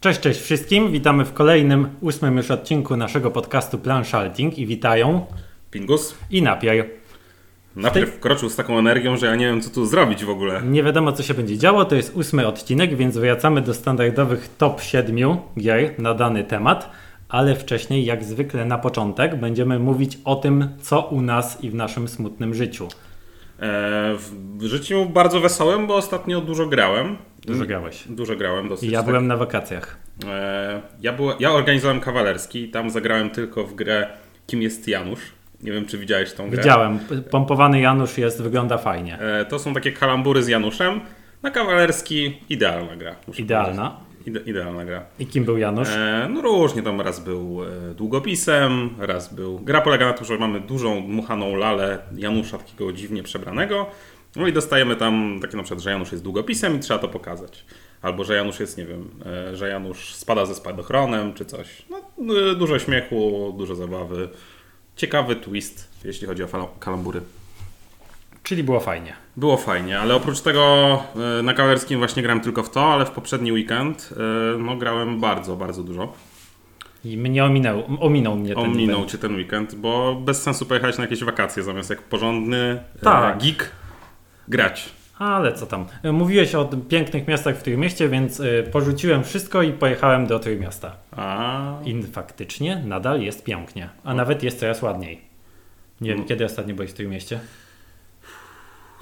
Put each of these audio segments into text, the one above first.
Cześć, cześć wszystkim. Witamy w kolejnym, ósmym już odcinku naszego podcastu Planszalting i witają Pingus i Napier. najpierw wkroczył z taką energią, że ja nie wiem co tu zrobić w ogóle. Nie wiadomo co się będzie działo, to jest ósmy odcinek, więc wracamy do standardowych top 7 gier na dany temat, ale wcześniej, jak zwykle na początek, będziemy mówić o tym, co u nas i w naszym smutnym życiu. E, w życiu bardzo wesołym, bo ostatnio dużo grałem. Dużo grałeś. Dużo grałem dosyć. I ja tak. byłem na wakacjach. E, ja, byłem, ja organizowałem kawalerski, tam zagrałem tylko w grę Kim jest Janusz. Nie wiem, czy widziałeś tą grę. Widziałem, pompowany Janusz jest, wygląda fajnie. E, to są takie kalambury z Januszem. Na kawalerski idealna gra. Idealna. powiedzieć. Ide, idealna gra. I kim był Janusz? E, no różnie, tam raz był e, długopisem, raz był... Gra polega na tym, że mamy dużą, dmuchaną lalę Janusza, takiego dziwnie przebranego. No i dostajemy tam takie na przykład, że Janusz jest długopisem i trzeba to pokazać. Albo, że Janusz jest, nie wiem, e, że Janusz spada ze spadochronem czy coś. No, e, dużo śmiechu, dużo zabawy. Ciekawy twist, jeśli chodzi o kalambury. Czyli było fajnie. Było fajnie, ale oprócz tego e, na kawalerskim właśnie grałem tylko w to, ale w poprzedni weekend e, no, grałem bardzo, bardzo dużo. I mnie ominął, ominął mnie ten Ominął event. cię ten weekend, bo bez sensu pojechać na jakieś wakacje, zamiast jak porządny Tak. e, geek grać. Ale co tam. Mówiłeś o pięknych miastach w Trójmieście, więc y, porzuciłem wszystko i pojechałem do Trójmiasta. A I faktycznie nadal jest pięknie, a nawet jest coraz ładniej. Nie wiem, No. kiedy ostatnio byłeś w Trójmieście?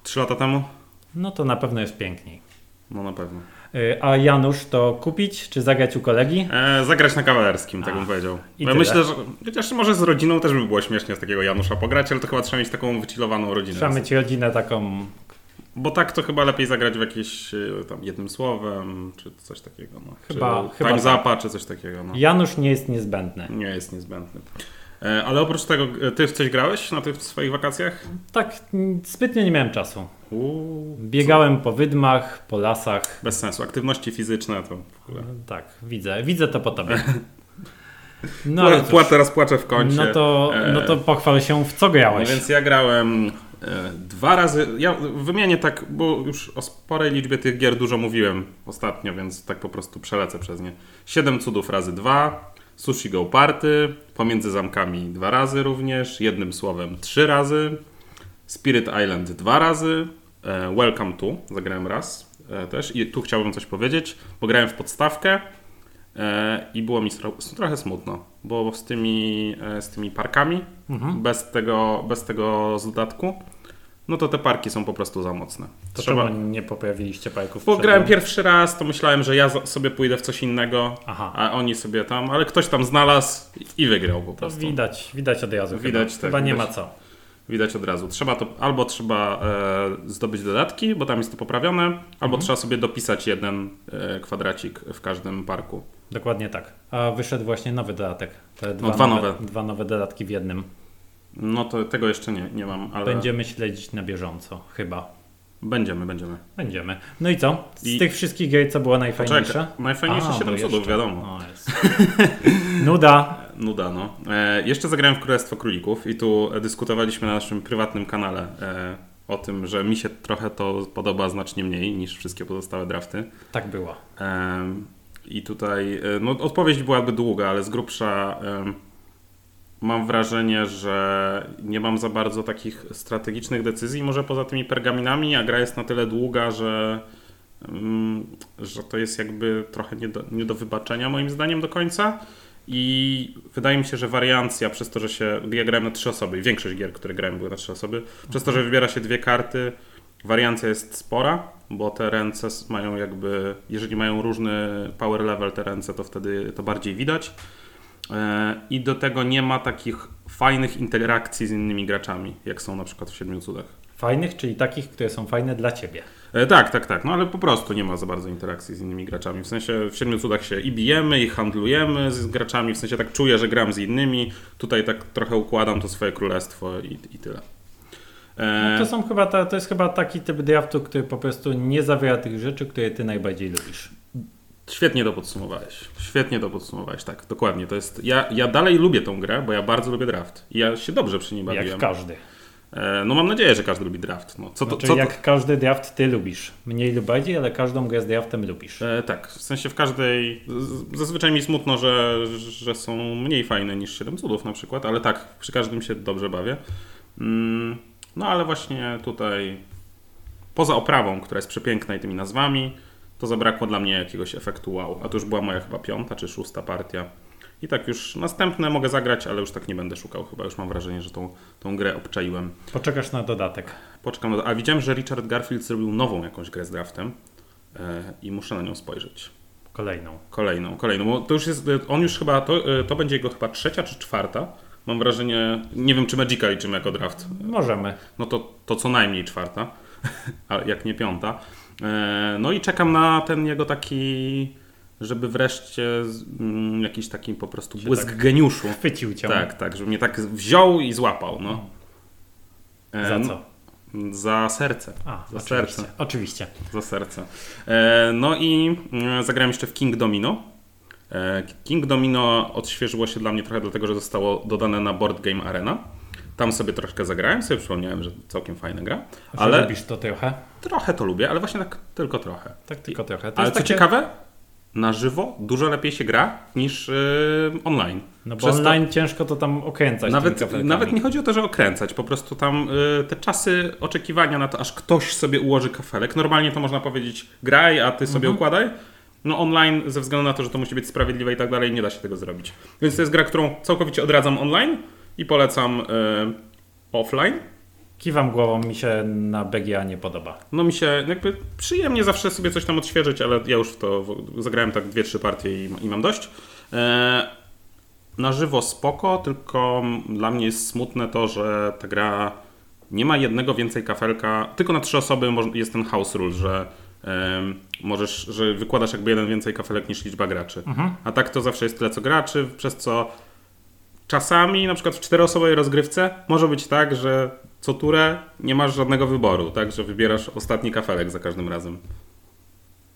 Trzy lata temu? No to na pewno jest piękniej. No na pewno. Y, A Janusz to kupić, czy zagrać u kolegi? E, zagrać na kawalerskim, tak A, bym powiedział. Ja myślę, że chociaż może z rodziną też by było śmiesznie z takiego Janusza pograć, ale to chyba trzeba mieć taką wychillowaną rodzinę. Trzeba mieć rodzinę taką. Bo tak to chyba lepiej zagrać w jakieś e, tam jednym słowem, czy coś takiego. No. Chyba- czy chyba time tak. zapa, czy coś takiego. No. Janusz nie jest niezbędny. Nie jest niezbędny. E, Ale oprócz tego, e, ty w coś grałeś na tych swoich wakacjach? Tak, zbytnio nie miałem czasu. Uuu, Biegałem po wydmach, po lasach. Bez sensu. Aktywności fizyczne to w ogóle. Tak, widzę, widzę to po tobie. No, ale Pła, cóż. teraz płaczę w kącie. No to, E, no to pochwal się, w co No grałeś. więc ja grałem e, dwa razy. Ja wymienię tak, bo już o sporej liczbie tych gier dużo mówiłem ostatnio, więc tak po prostu przelecę przez nie. Siedem cudów razy dwa. Sushi Go Party, pomiędzy zamkami dwa razy również, jednym słowem trzy razy, Spirit Island dwa razy, e, Welcome to zagrałem raz e, też i tu chciałbym coś powiedzieć, bo grałem w podstawkę e, i było mi trochę smutno, bo z tymi, z tymi parkami, Mhm. bez, tego, bez tego z dodatku, no to te parki są po prostu za mocne. To Trzeba, czemu nie poprawiliście pajków? bo grałem pierwszy raz, to myślałem, że ja sobie pójdę w coś innego, Aha. a oni sobie tam, ale ktoś tam znalazł i wygrał po To prostu. widać, widać od razu. Widać, chyba, tak, chyba nie widać. ma co. Widać od razu. Trzeba to, albo trzeba e, zdobyć dodatki, bo tam jest to poprawione, albo Mhm. trzeba sobie dopisać jeden e, kwadracik w każdym parku. Dokładnie tak. A wyszedł właśnie nowy dodatek. Te dwa, No, dwa nowe. Dwa nowe dodatki w jednym. No to tego jeszcze nie, nie mam, ale Będziemy śledzić na bieżąco, chyba. będziemy, będziemy. Będziemy. No i co? Z I- tych wszystkich gier, co była najfajniejsza? Czekaj, najfajniejsze A, 7 bo cudów, jeszcze. wiadomo. Nuda. Nuda, no. E, jeszcze zagrałem w Królestwo Królików i tu dyskutowaliśmy na naszym prywatnym kanale e, o tym, że mi się trochę to podoba znacznie mniej niż wszystkie pozostałe drafty. Tak było. Em, I tutaj e, no, odpowiedź byłaby długa, ale z grubsza em, mam wrażenie, że nie mam za bardzo takich strategicznych decyzji, może poza tymi pergaminami, a gra jest na tyle długa, że, mm, że to jest jakby trochę nie do, nie do wybaczenia moim zdaniem do końca. I wydaje mi się, że wariancja przez to, że się. Ja grałem na trzy osoby i większość gier, które grałem, były na trzy osoby. Przez to, że wybiera się dwie karty, wariancja jest spora, bo te ręce mają jakby. Jeżeli mają różny power level te ręce, to wtedy to bardziej widać. E, I do tego nie ma takich fajnych interakcji z innymi graczami, jak są na przykład w Siedmiu Cudach. Fajnych, czyli takich, które są fajne dla ciebie. E, tak, tak, tak. No ale po prostu nie ma za bardzo interakcji z innymi graczami. W sensie w Siedmiu Cudach się i bijemy, i handlujemy z graczami. W sensie tak czuję, że gram z innymi. Tutaj tak trochę układam to swoje królestwo i, i tyle. E, No to, są chyba ta, to jest chyba taki typ draftu, który po prostu nie zawiera tych rzeczy, które ty najbardziej lubisz. Świetnie to podsumowałeś. Świetnie to podsumowałeś, tak, dokładnie. To jest. Ja, ja dalej lubię tą grę, bo ja bardzo lubię draft. I ja się dobrze przy niej bawiłem. Jak każdy. E, no mam nadzieję, że każdy lubi draft. No, co to, Znaczy, co to- jak każdy draft ty lubisz. Mniej lub bardziej, ale każdą grę z draftem lubisz. E, tak, w sensie w każdej. Zazwyczaj mi smutno, że, że są mniej fajne niż 7 cudów na przykład, ale tak, przy każdym się dobrze bawię. Mm, no ale właśnie tutaj, poza oprawą, która jest przepiękna i tymi nazwami, to zabrakło dla mnie jakiegoś efektu wow. A to już była moja chyba piąta czy szósta partia. I tak już następne mogę zagrać, ale już tak nie będę szukał. Chyba już mam wrażenie, że tą, tą grę obczaiłem. Poczekasz na dodatek. Poczekam. A widziałem, że Richard Garfield zrobił nową jakąś grę z draftem e, i muszę na nią spojrzeć. Kolejną. Kolejną, kolejną. Bo to już jest, on już chyba, to, to będzie jego chyba trzecia czy czwarta. Mam wrażenie, nie wiem czy Magica liczymy jako draft. Możemy. No to, to co najmniej czwarta, a jak nie piąta. E, No i czekam na ten jego taki, żeby wreszcie mm, jakiś taki po prostu błysk tak geniuszu. Chwycił cię. Tak, tak, żeby mnie tak wziął i złapał. No. E, Za no, co? Za serce. A, za oczywiście. serce. Oczywiście. Za serce. E, no i mm, zagrałem jeszcze w King Domino. King Domino odświeżyło się dla mnie trochę dlatego, że zostało dodane na Board Game Arena. Tam sobie troszkę zagrałem, sobie przypomniałem, że całkiem fajna gra. Ale Ale lubisz to trochę? Trochę to lubię, ale właśnie tak tylko trochę. Tak, tylko trochę. To Ale co takie- ciekawe, na żywo dużo lepiej się gra niż y, online. No bo Przez to- online ciężko to tam okręcać. nawet, nawet nie chodzi o to, że okręcać. Po prostu tam y, te czasy oczekiwania na to, aż ktoś sobie ułoży kafelek. Normalnie to można powiedzieć graj, a ty sobie Mhm. układaj. No online, ze względu na to, że to musi być sprawiedliwe i tak dalej, nie da się tego zrobić. Więc to jest gra, którą całkowicie odradzam online i polecam y, offline. Kiwam głową, mi się na BGA nie podoba. No mi się jakby przyjemnie zawsze sobie coś tam odświeżyć, ale ja już w to zagrałem tak dwie, trzy partie i, i mam dość. E, na żywo spoko, tylko dla mnie jest smutne to, że ta gra nie ma jednego więcej kafelka, tylko na trzy osoby jest ten house rule, że em, możesz, że wykładasz jakby jeden więcej kafelek niż liczba graczy. A tak to zawsze jest tyle co graczy, przez co czasami na przykład w czteroosobowej rozgrywce może być tak, że co turę nie masz żadnego wyboru, tak, że wybierasz ostatni kafelek za każdym razem.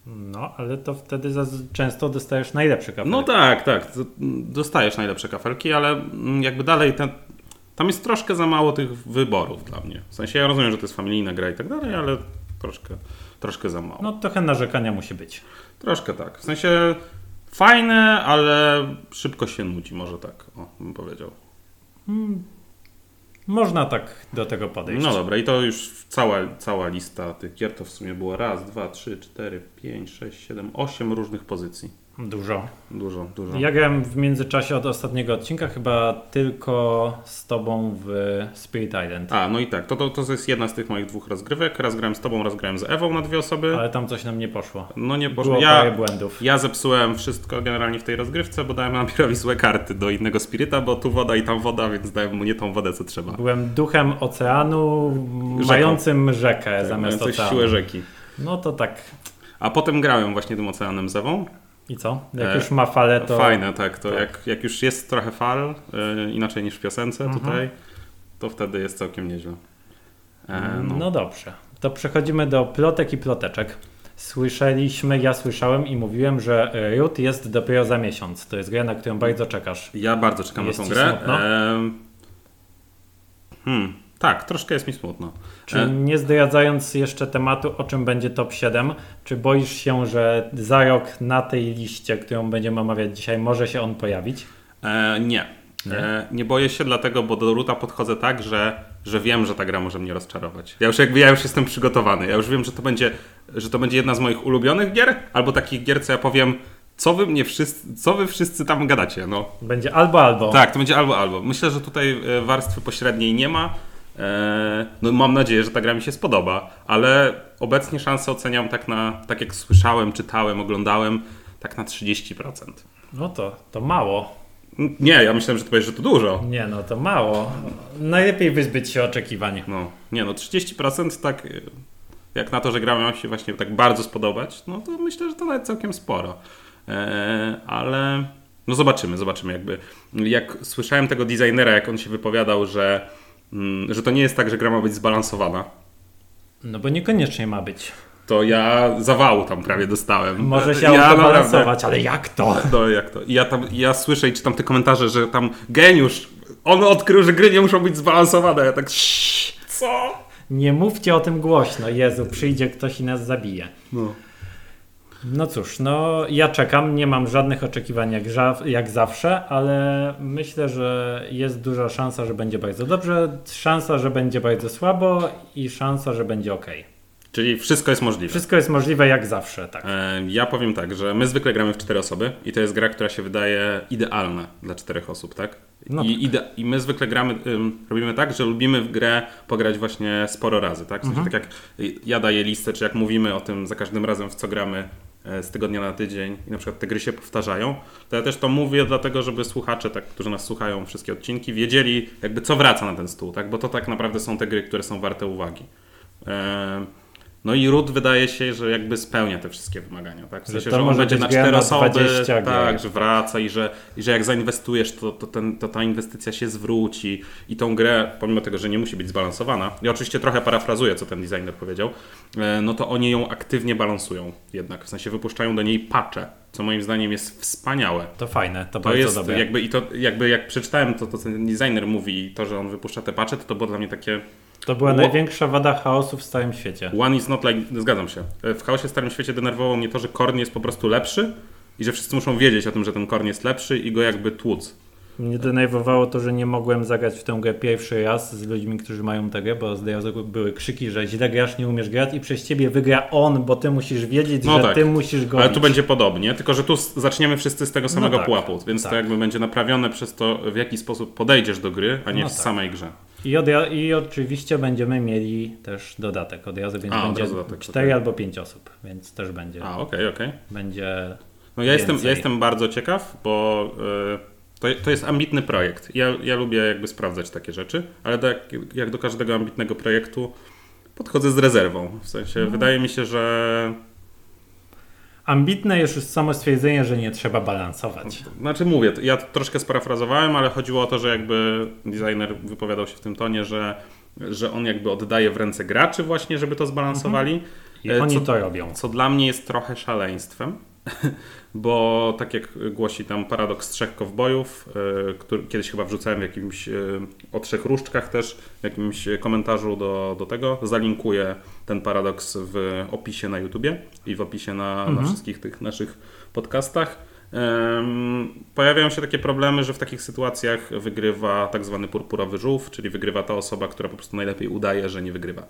No, ale to wtedy często dostajesz najlepszy kafelek. No tak, tak, dostajesz najlepsze kafelki, ale mm, jakby dalej ten, tam jest troszkę za mało tych wyborów dla mnie. W sensie ja rozumiem, że to jest familijna gra i tak dalej, ale troszkę, troszkę za mało. No trochę narzekania musi być. Troszkę tak. W sensie fajne, ale szybko się nudzi, może tak, o, bym powiedział. Można tak do tego podejść. No dobra, i to już cała, cała lista tych gier to w sumie było raz, dwa, trzy, cztery, pięć, sześć, siedem, osiem różnych pozycji. Dużo. Dużo, dużo. Ja grałem w międzyczasie od ostatniego odcinka chyba tylko z tobą w Spirit Island. A, no i tak, to, to, to jest jedna z tych moich dwóch rozgrywek. Raz grałem z tobą, raz grałem z Ewą na dwie osoby. Ale tam coś nam nie poszło. No nie Było poszło. parę Ja, błędów. ja zepsułem wszystko generalnie w tej rozgrywce, bo dałem Ampirowi złe karty do innego spiryta, bo tu woda i tam woda, więc dałem mu nie tą wodę, co trzeba. Byłem duchem oceanu Rzeką. mającym rzekę zamiast coś oceanu. siłę rzeki. No to tak. A potem grałem właśnie tym oceanem z Ewą. I co? Jak E, już ma falę, to. Fajne, tak. To tak. Jak, jak już jest trochę fal, y, inaczej niż w piosence Mhm. tutaj, to wtedy jest całkiem nieźle. E, No. no. dobrze. To przechodzimy do plotek i ploteczek. Słyszeliśmy, ja słyszałem i mówiłem, że e, Root jest dopiero za miesiąc. To jest gra, na którą bardzo czekasz. Ja bardzo czekam Jest na tą grę. smutno? Hmm, tak, troszkę jest mi smutno. Czy E, nie zdradzając jeszcze tematu, o czym będzie top 7, czy boisz się, że za rok na tej liście, którą będziemy omawiać dzisiaj, może się on pojawić? E, nie. Nie? E, nie boję się, dlatego, bo do Ruta podchodzę tak, że, że wiem, że ta gra może mnie rozczarować. Ja już jakby ja już jestem przygotowany. Ja już wiem, że to będzie, że to będzie jedna z moich ulubionych gier, albo takich gier, co ja powiem, co wy mnie wszyscy, co wy wszyscy tam gadacie, no. Będzie albo albo. Tak, to będzie albo albo. Myślę, że tutaj e, warstwy pośredniej nie ma. E, No mam nadzieję, że ta gra mi się spodoba, ale obecnie szanse oceniam tak na, tak jak słyszałem, czytałem, oglądałem, tak na 30%. No to, to mało. Nie, ja myślałem, że to powiesz, że to dużo. Nie, no to mało. Najlepiej wyzbyć się oczekiwań. No, nie no, 30% tak, y, jak na to, że gra ma się właśnie tak bardzo spodobać, no to myślę, że to nawet całkiem sporo. E, ale no zobaczymy, zobaczymy jakby. Jak słyszałem tego designera, jak on się wypowiadał, że, że to nie jest tak, że gra ma być zbalansowana, No bo niekoniecznie ma być. to ja zawału tam prawie dostałem. Może się ja autobalansować, ale jak to? No jak to? I ja tam, ja słyszę i czytam te komentarze, że tam geniusz, on odkrył, że gry nie muszą być zbalansowane. Ja tak, "Ciii, Co? Nie mówcie o tym głośno. Jezu, przyjdzie ktoś i nas zabije. No. No cóż, no ja czekam, nie mam żadnych oczekiwań jak, jak zawsze, ale myślę, że jest duża szansa, że będzie bardzo dobrze, szansa, że będzie bardzo słabo i szansa, że będzie ok. Czyli wszystko jest możliwe. Wszystko jest możliwe jak zawsze, tak. E, Ja powiem tak, że my zwykle gramy w cztery osoby i to jest gra, która się wydaje idealna dla czterech osób, tak? No I, ide- I my zwykle gramy, ym, robimy tak, że lubimy w grę pograć właśnie sporo razy, tak? W sensie Mhm. tak jak ja daję listę, czy jak mówimy o tym za każdym razem, w co gramy z tygodnia na tydzień i na przykład te gry się powtarzają, to ja też to mówię dlatego, żeby słuchacze, tak, którzy nas słuchają wszystkie odcinki, wiedzieli jakby co wraca na ten stół, tak? Bo to tak naprawdę są te gry, które są warte uwagi. E, No i Root wydaje się, że jakby spełnia te wszystkie wymagania, tak? W Że sensie, to że on będzie na cztery osoby, 20 gier. tak, że wraca i że, i że jak zainwestujesz, to, to, ten, to ta inwestycja się zwróci i tą grę, pomimo tego, że nie musi być zbalansowana, ja oczywiście trochę parafrazuję, co ten designer powiedział, e, no to oni ją aktywnie balansują jednak, w sensie wypuszczają do niej patche, co moim zdaniem jest wspaniałe. To fajne, to, To bardzo jest dobre. jakby i to jakby jak przeczytałem to, co ten designer mówi i to, że on wypuszcza te patche, to to było dla mnie takie To była największa wada chaosu w całym świecie. One is not like. Zgadzam się. W chaosie w Starym Świecie denerwowało mnie to, że Korn jest po prostu lepszy i że wszyscy muszą wiedzieć o tym, że ten Korn jest lepszy i go jakby tłuc. Mnie denerwowało to, że nie mogłem zagrać w tę grę pierwszy raz z ludźmi, którzy mają tę grę, bo z były krzyki, że źle grasz, nie umiesz grać i przez ciebie wygra on, bo ty musisz wiedzieć, No że tak. ty musisz go Ale tu będzie podobnie, tylko że tu zaczniemy wszyscy z tego samego tak, pułapu, więc tak. to jakby będzie naprawione przez to, w jaki sposób podejdziesz do gry, a nie No w tak. samej grze. I, od, I oczywiście będziemy mieli też dodatek od razu, więc A, będzie dodatek, 4 okej. albo 5 osób, więc też będzie. A, okej, okej. Będzie No ja jestem, ja jestem bardzo ciekaw, bo y, to, to jest ambitny projekt. Ja, ja lubię jakby sprawdzać takie rzeczy, ale tak jak do każdego ambitnego projektu podchodzę z rezerwą. W sensie No. wydaje mi się, że ambitne jest już samo stwierdzenie, że nie trzeba balansować. Znaczy mówię, ja troszkę sparafrazowałem, ale chodziło o to, że jakby designer wypowiadał się w tym tonie, że, że on jakby oddaje w ręce graczy właśnie, żeby to zbalansowali. I E, oni co, to robią. co dla mnie jest trochę szaleństwem, bo tak jak głosi tam paradoks trzech kowbojów, e, który kiedyś chyba wrzucałem w jakimś e, o trzech różdżkach też, w jakimś komentarzu do, do tego, zalinkuję ten paradoks w opisie na YouTubie i w opisie na, na wszystkich tych naszych podcastach. Pojawiają się takie problemy, że w takich sytuacjach wygrywa tak zwany purpurowy żółw, czyli wygrywa ta osoba, która po prostu najlepiej udaje, że nie wygrywa.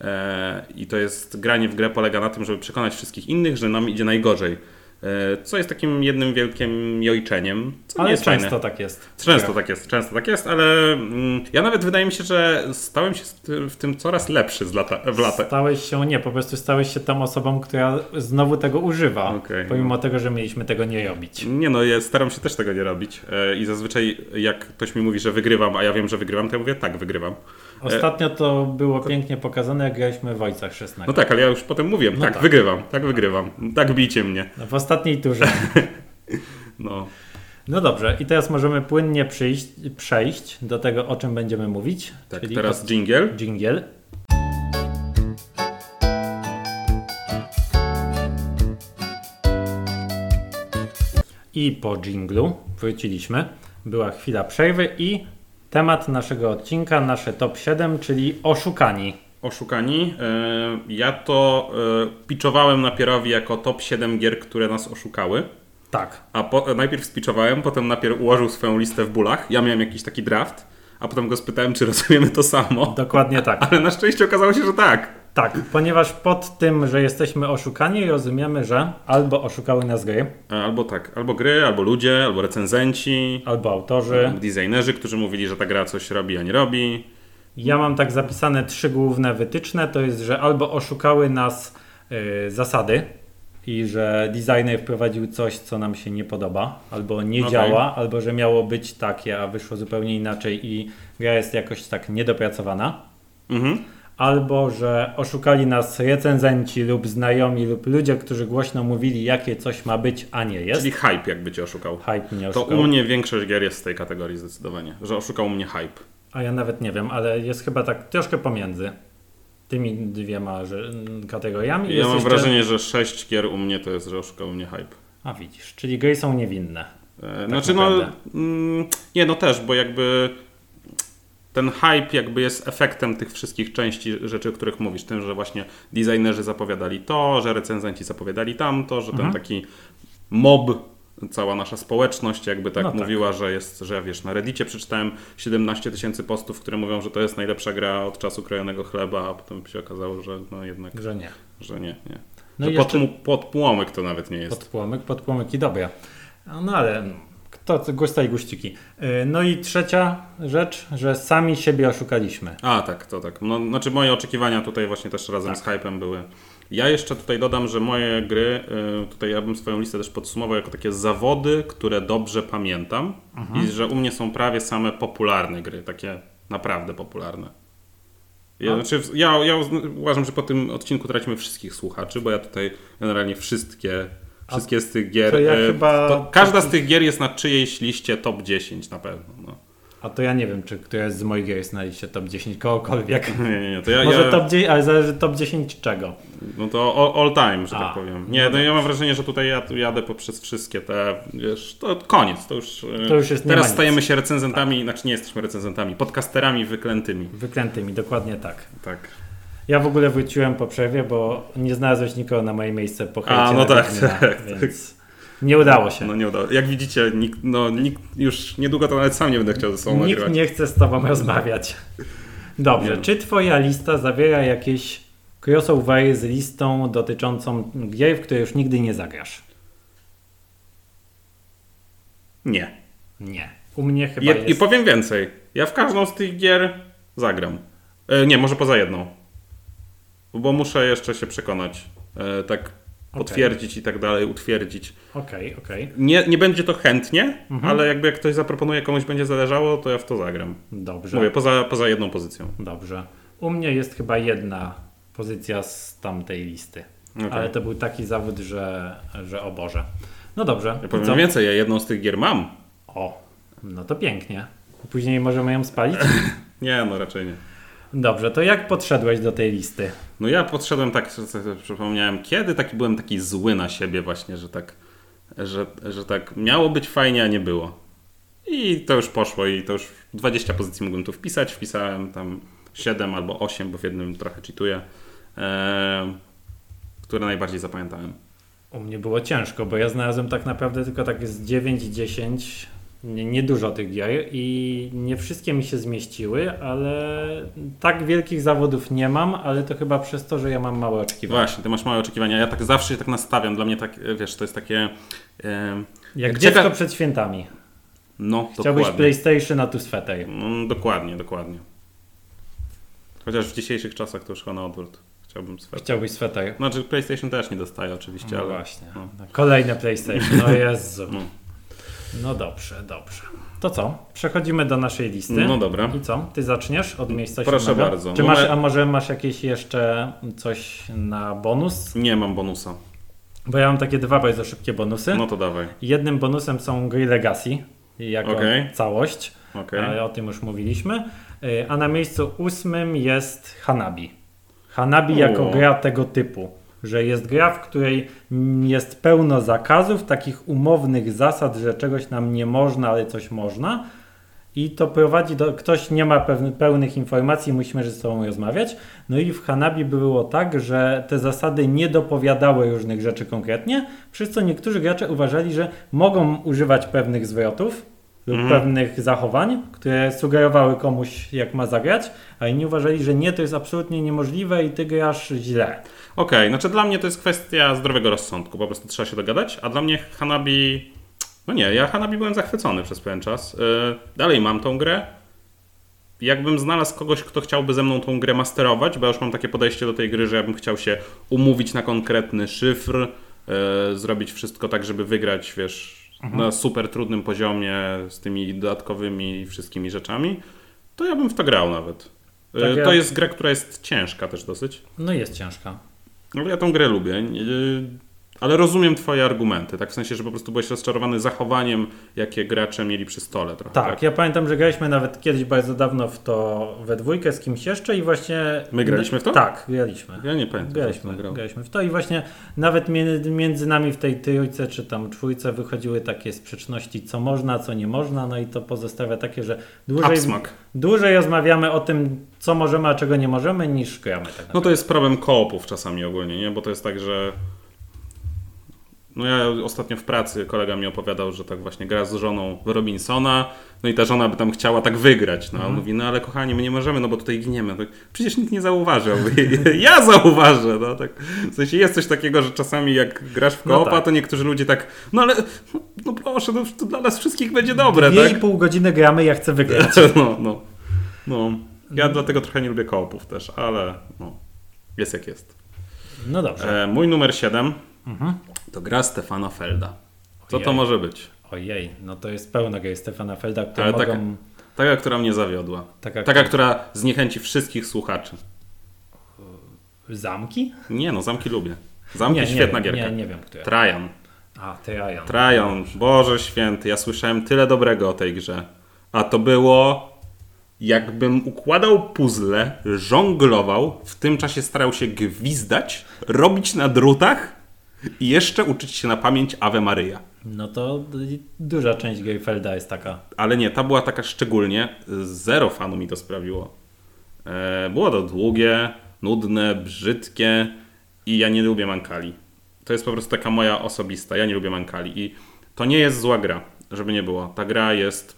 E, I to jest granie w grę polega na tym, żeby przekonać wszystkich innych, że nam idzie najgorzej. E, Co jest takim jednym wielkim jojczeniem, co nie Ale jest często fajne. tak jest. Często tak jest, często tak jest, ale mm, ja nawet wydaje mi się, że stałem się w tym coraz lepszy z lata, w latach. Stałeś się, nie, po prostu stałeś się tą osobą, która znowu tego używa, pomimo no. tego, że mieliśmy tego nie robić. Nie no, ja staram się też tego nie robić e, i zazwyczaj jak ktoś mi mówi, że wygrywam, a ja wiem, że wygrywam, to ja mówię tak, wygrywam. Ostatnio to było pięknie pokazane, jak graliśmy w Ojcach Chrzestnego. No tak, ale ja już potem mówiłem, No tak, tak. wygrywam, tak wygrywam, tak bijcie mnie. No, W ostatniej turze. No. No dobrze, i teraz możemy płynnie przyjść, przejść do tego, o czym będziemy mówić. Tak, czyli teraz od- jingle. Dżingiel. I po dżinglu wróciliśmy. Była chwila przerwy i temat naszego odcinka, nasze top 7, czyli oszukani. Oszukani. E, Ja to e, pitchowałem napierowi jako top 7 gier, które nas oszukały. Tak. A po, najpierw spiczowałem, potem napier ułożył swoją listę w bólach. Ja miałem jakiś taki draft, a potem go spytałem, czy rozumiemy to samo. Dokładnie tak. Ale na szczęście okazało się, że tak. Tak, ponieważ pod tym, że jesteśmy oszukani, rozumiemy, że albo oszukały nas gry, E, Albo tak, albo gry, albo ludzie, albo recenzenci, albo autorzy. albo designerzy, którzy mówili, że ta gra coś robi, a nie robi. Ja mam tak zapisane trzy główne wytyczne. To jest, że albo oszukały nas y, zasady i że designer wprowadził coś, co nam się nie podoba, albo nie Okej. działa, albo że miało być takie, a wyszło zupełnie inaczej i gra jest jakoś tak niedopracowana. Mhm. Albo że oszukali nas recenzenci lub znajomi lub ludzie, którzy głośno mówili, jakie coś ma być, a nie jest. Czyli hype jakby cię oszukał. Hype mnie To oszukał. u mnie większość gier jest z tej kategorii zdecydowanie, że oszukał mnie hype. A ja nawet nie wiem, ale jest chyba tak troszkę pomiędzy tymi dwiema że, kategoriami. Ja jest mam jeszcze- wrażenie, że 6 gier u mnie to jest, że oszukał mnie hype. A widzisz, czyli gry są niewinne. E, znaczy no, naprawdę. mm, nie no też, bo jakby ten hype jakby jest efektem tych wszystkich części rzeczy, o których mówisz. Tym, że właśnie designerzy zapowiadali to, że recenzenci zapowiadali tamto, że Mhm. ten taki mob, cała nasza społeczność jakby tak No tak. mówiła, że jest, że wiesz, na Reddicie przeczytałem 17 tysięcy postów, które mówią, że to jest najlepsza gra od czasu krojonego chleba, a potem się okazało, że no jednak, Że nie. że nie, nie. No że i jeszcze pod, podpłomyk to nawet nie jest. podpłomyk, podpłomyk i dobra. No ale kto, gusta i guściki. Yy, No i trzecia rzecz, że sami siebie oszukaliśmy. A, tak, to tak. No, znaczy moje oczekiwania tutaj właśnie też razem Tak. z hypem były. Ja jeszcze tutaj dodam, że moje gry, y, tutaj ja bym swoją listę też podsumował jako takie zawody, które dobrze pamiętam Mhm. i że u mnie są prawie same popularne gry, takie naprawdę popularne. Ja, No. znaczy, ja, ja uważam, że po tym odcinku tracimy wszystkich słuchaczy, bo ja tutaj generalnie wszystkie, wszystkie z tych gier. ja y, chyba to każda z tych gier jest na czyjejś liście top 10 na pewno. No. A to ja nie wiem, czy która z moich gier jest na liście top 10 kogokolwiek. Nie, nie, nie. To ja, Może ja, top 10, ale zależy top 10 czego. No to all, all time, że A, tak powiem. no Nie, no, dobrze. ja mam wrażenie, że tutaj ja tu jadę poprzez wszystkie te, wiesz, to koniec, to już, e, To już jest- teraz stajemy się recenzentami, znaczy nie jesteśmy recenzentami, podcasterami wyklętymi. Wyklętymi, dokładnie tak. Tak. Ja w ogóle wróciłem po przerwie, bo nie znalazłeś nikogo na moje miejsce po A, no tak, Wiedźmina, tak, więc nie udało się. No nie udało. Jak widzicie, nikt, no, nikt już niedługo to nawet sam nie będę chciał ze sobą Nikt nagrywać. nie chce z tobą rozmawiać. Dobrze, Nie. czy twoja lista zawiera jakieś crossovery z listą dotyczącą gier, w które już nigdy nie zagrasz? Nie. Nie. U mnie chyba Je, jest... I powiem więcej. Ja w każdą z tych gier zagram. E, nie, może poza jedną. Bo muszę jeszcze się przekonać. E, tak potwierdzić i tak dalej, utwierdzić. Okej, okej. Nie, nie będzie to chętnie, Mhm. ale jakby jak ktoś zaproponuje, komuś będzie zależało, to ja w to zagram. Dobrze. Mówię, poza, poza jedną pozycją. Dobrze. U mnie jest chyba jedna pozycja z tamtej listy. Okej. Ale to był taki zawód, że, że o Boże. No dobrze. Ja powiem co? więcej, ja jedną z tych gier mam. O, no to pięknie. Później możemy ją spalić? Nie, no raczej nie. Dobrze, to jak podszedłeś do tej listy? No ja podszedłem tak, przypomniałem, kiedy taki byłem taki zły na siebie właśnie, że tak, że, że tak miało być fajnie, a nie było. I to już poszło i to już 20 pozycji mógłbym tu wpisać, wpisałem tam 7 albo 8, bo w jednym trochę czytuję, które najbardziej zapamiętałem. U mnie było ciężko, bo ja znalazłem tak naprawdę tylko tak z 9 i 10 niedużo tych gier i nie wszystkie mi się zmieściły, ale tak wielkich zawodów nie mam, ale to chyba przez to, że ja mam małe oczekiwania. Właśnie, ty masz małe oczekiwania. Ja tak zawsze się tak nastawiam. Dla mnie tak, wiesz, to jest takie... Jak dziecko cieka... przed świętami. No, Chciałbyś dokładnie. PlayStation na tu swetej. No, dokładnie, dokładnie. Chociaż w dzisiejszych czasach to już na odwrót. Chciałbym sweter. Chciałbyś sweter. Znaczy PlayStation też nie dostaje oczywiście, no ale... właśnie. No. Kolejne PlayStation, no Jezu. No. No dobrze, dobrze. To co? Przechodzimy do naszej listy. No dobra. I co? Ty zaczniesz od miejsca Proszę siódmego? bardzo. Czy masz, a może masz jakieś jeszcze coś na bonus? Nie mam bonusa. Bo ja mam takie dwa bardzo szybkie bonusy. No to dawaj. Jednym bonusem są gry Legacy jako Okej. całość, Okej. ale o tym już mówiliśmy. Y, A na miejscu ósmym jest Hanabi. Hanabi O. jako gra tego typu, że jest gra, w której mm, jest pełno zakazów, takich umownych zasad, że czegoś nam nie można, ale coś można. I to prowadzi do. Ktoś nie ma pewny, pełnych informacji, musimy ze sobą rozmawiać. No i w Hanabi było tak, że te zasady nie dopowiadały różnych rzeczy konkretnie, przez co niektórzy gracze uważali, że mogą używać pewnych zwrotów lub Mhm. pewnych zachowań, które sugerowały komuś, jak ma zagrać, a inni uważali, że nie, to jest absolutnie niemożliwe i ty grasz źle. Okej, znaczy dla mnie to jest kwestia zdrowego rozsądku, po prostu trzeba się dogadać, a dla mnie Hanabi... No nie, ja Hanabi byłem zachwycony przez pewien czas. Yy, dalej mam tą grę. Jakbym znalazł kogoś, kto chciałby ze mną tą grę masterować, bo ja już mam takie podejście do tej gry, że ja bym chciał się umówić na konkretny szyfr, yy, zrobić wszystko tak, żeby wygrać, wiesz, na super trudnym poziomie z tymi dodatkowymi wszystkimi rzeczami, to ja bym w to grał nawet. Yy, Tak, ja- To jest gra, która jest ciężka też dosyć. No jest ciężka. No ja tą grę lubię. Ale rozumiem twoje argumenty, tak w sensie, że po prostu byłeś rozczarowany zachowaniem, jakie gracze mieli przy stole trochę. Tak, ja pamiętam, że graliśmy nawet kiedyś bardzo dawno w to we dwójkę z kimś jeszcze i właśnie... My graliśmy w to? Tak, graliśmy. Ja nie pamiętam. Graliśmy, graliśmy w to i właśnie nawet między, nami w tej trójce czy tam czwójce wychodziły takie sprzeczności, co można, co nie można, no i to pozostawia takie, że dłużej, Upsmak. dłużej rozmawiamy o tym, co możemy, a czego nie możemy, niż gramy tak No to jest problem koopów czasami ogólnie, nie? Bo to jest tak, że. No ja ostatnio w pracy kolega mi opowiadał, że tak właśnie gra z żoną Robinsona, no i ta żona by tam chciała tak wygrać. No a on mówi, no ale kochani, my nie możemy, no bo tutaj giniemy. Tak, Przecież nikt nie zauważy. Ja zauważę. No, tak. W sensie jest coś takiego, że czasami jak grasz w No koopa, tak. to niektórzy ludzie tak, no ale no, no proszę, no, to dla nas wszystkich będzie dobre, Dwie tak? i pół godziny gramy, ja chcę wygrać. No, no. no. Ja dlatego trochę nie lubię koopów też, ale no, jest jak jest. No dobrze. E, mój numer 7 Mhm. To gra Stefana Felda. Co to Ojej. może być? Ojej, no to jest pełna gry Stefana Felda, które Ale mogą... taka- Taka, która mnie zawiodła. Taka, Taka, która zniechęci wszystkich słuchaczy. Zamki? Nie no, zamki lubię. Zamki nie, świetna nie, gierka. Nie, nie wiem, które. Trajan. A, Trajan. Trajan. Boże święty, ja słyszałem tyle dobrego o tej grze. A to było jakbym układał puzzle, żonglował, w tym czasie starał się gwizdać, robić na drutach i jeszcze uczyć się na pamięć Ave Maryja. No to duża część gry Felda jest taka. Ale nie, ta była taka szczególnie, zero fanu mi to sprawiło. E, było to długie, nudne, brzydkie i ja nie lubię mankali. To jest po prostu taka moja osobista, ja nie lubię mankali i to nie jest zła gra, żeby nie było. Ta gra jest,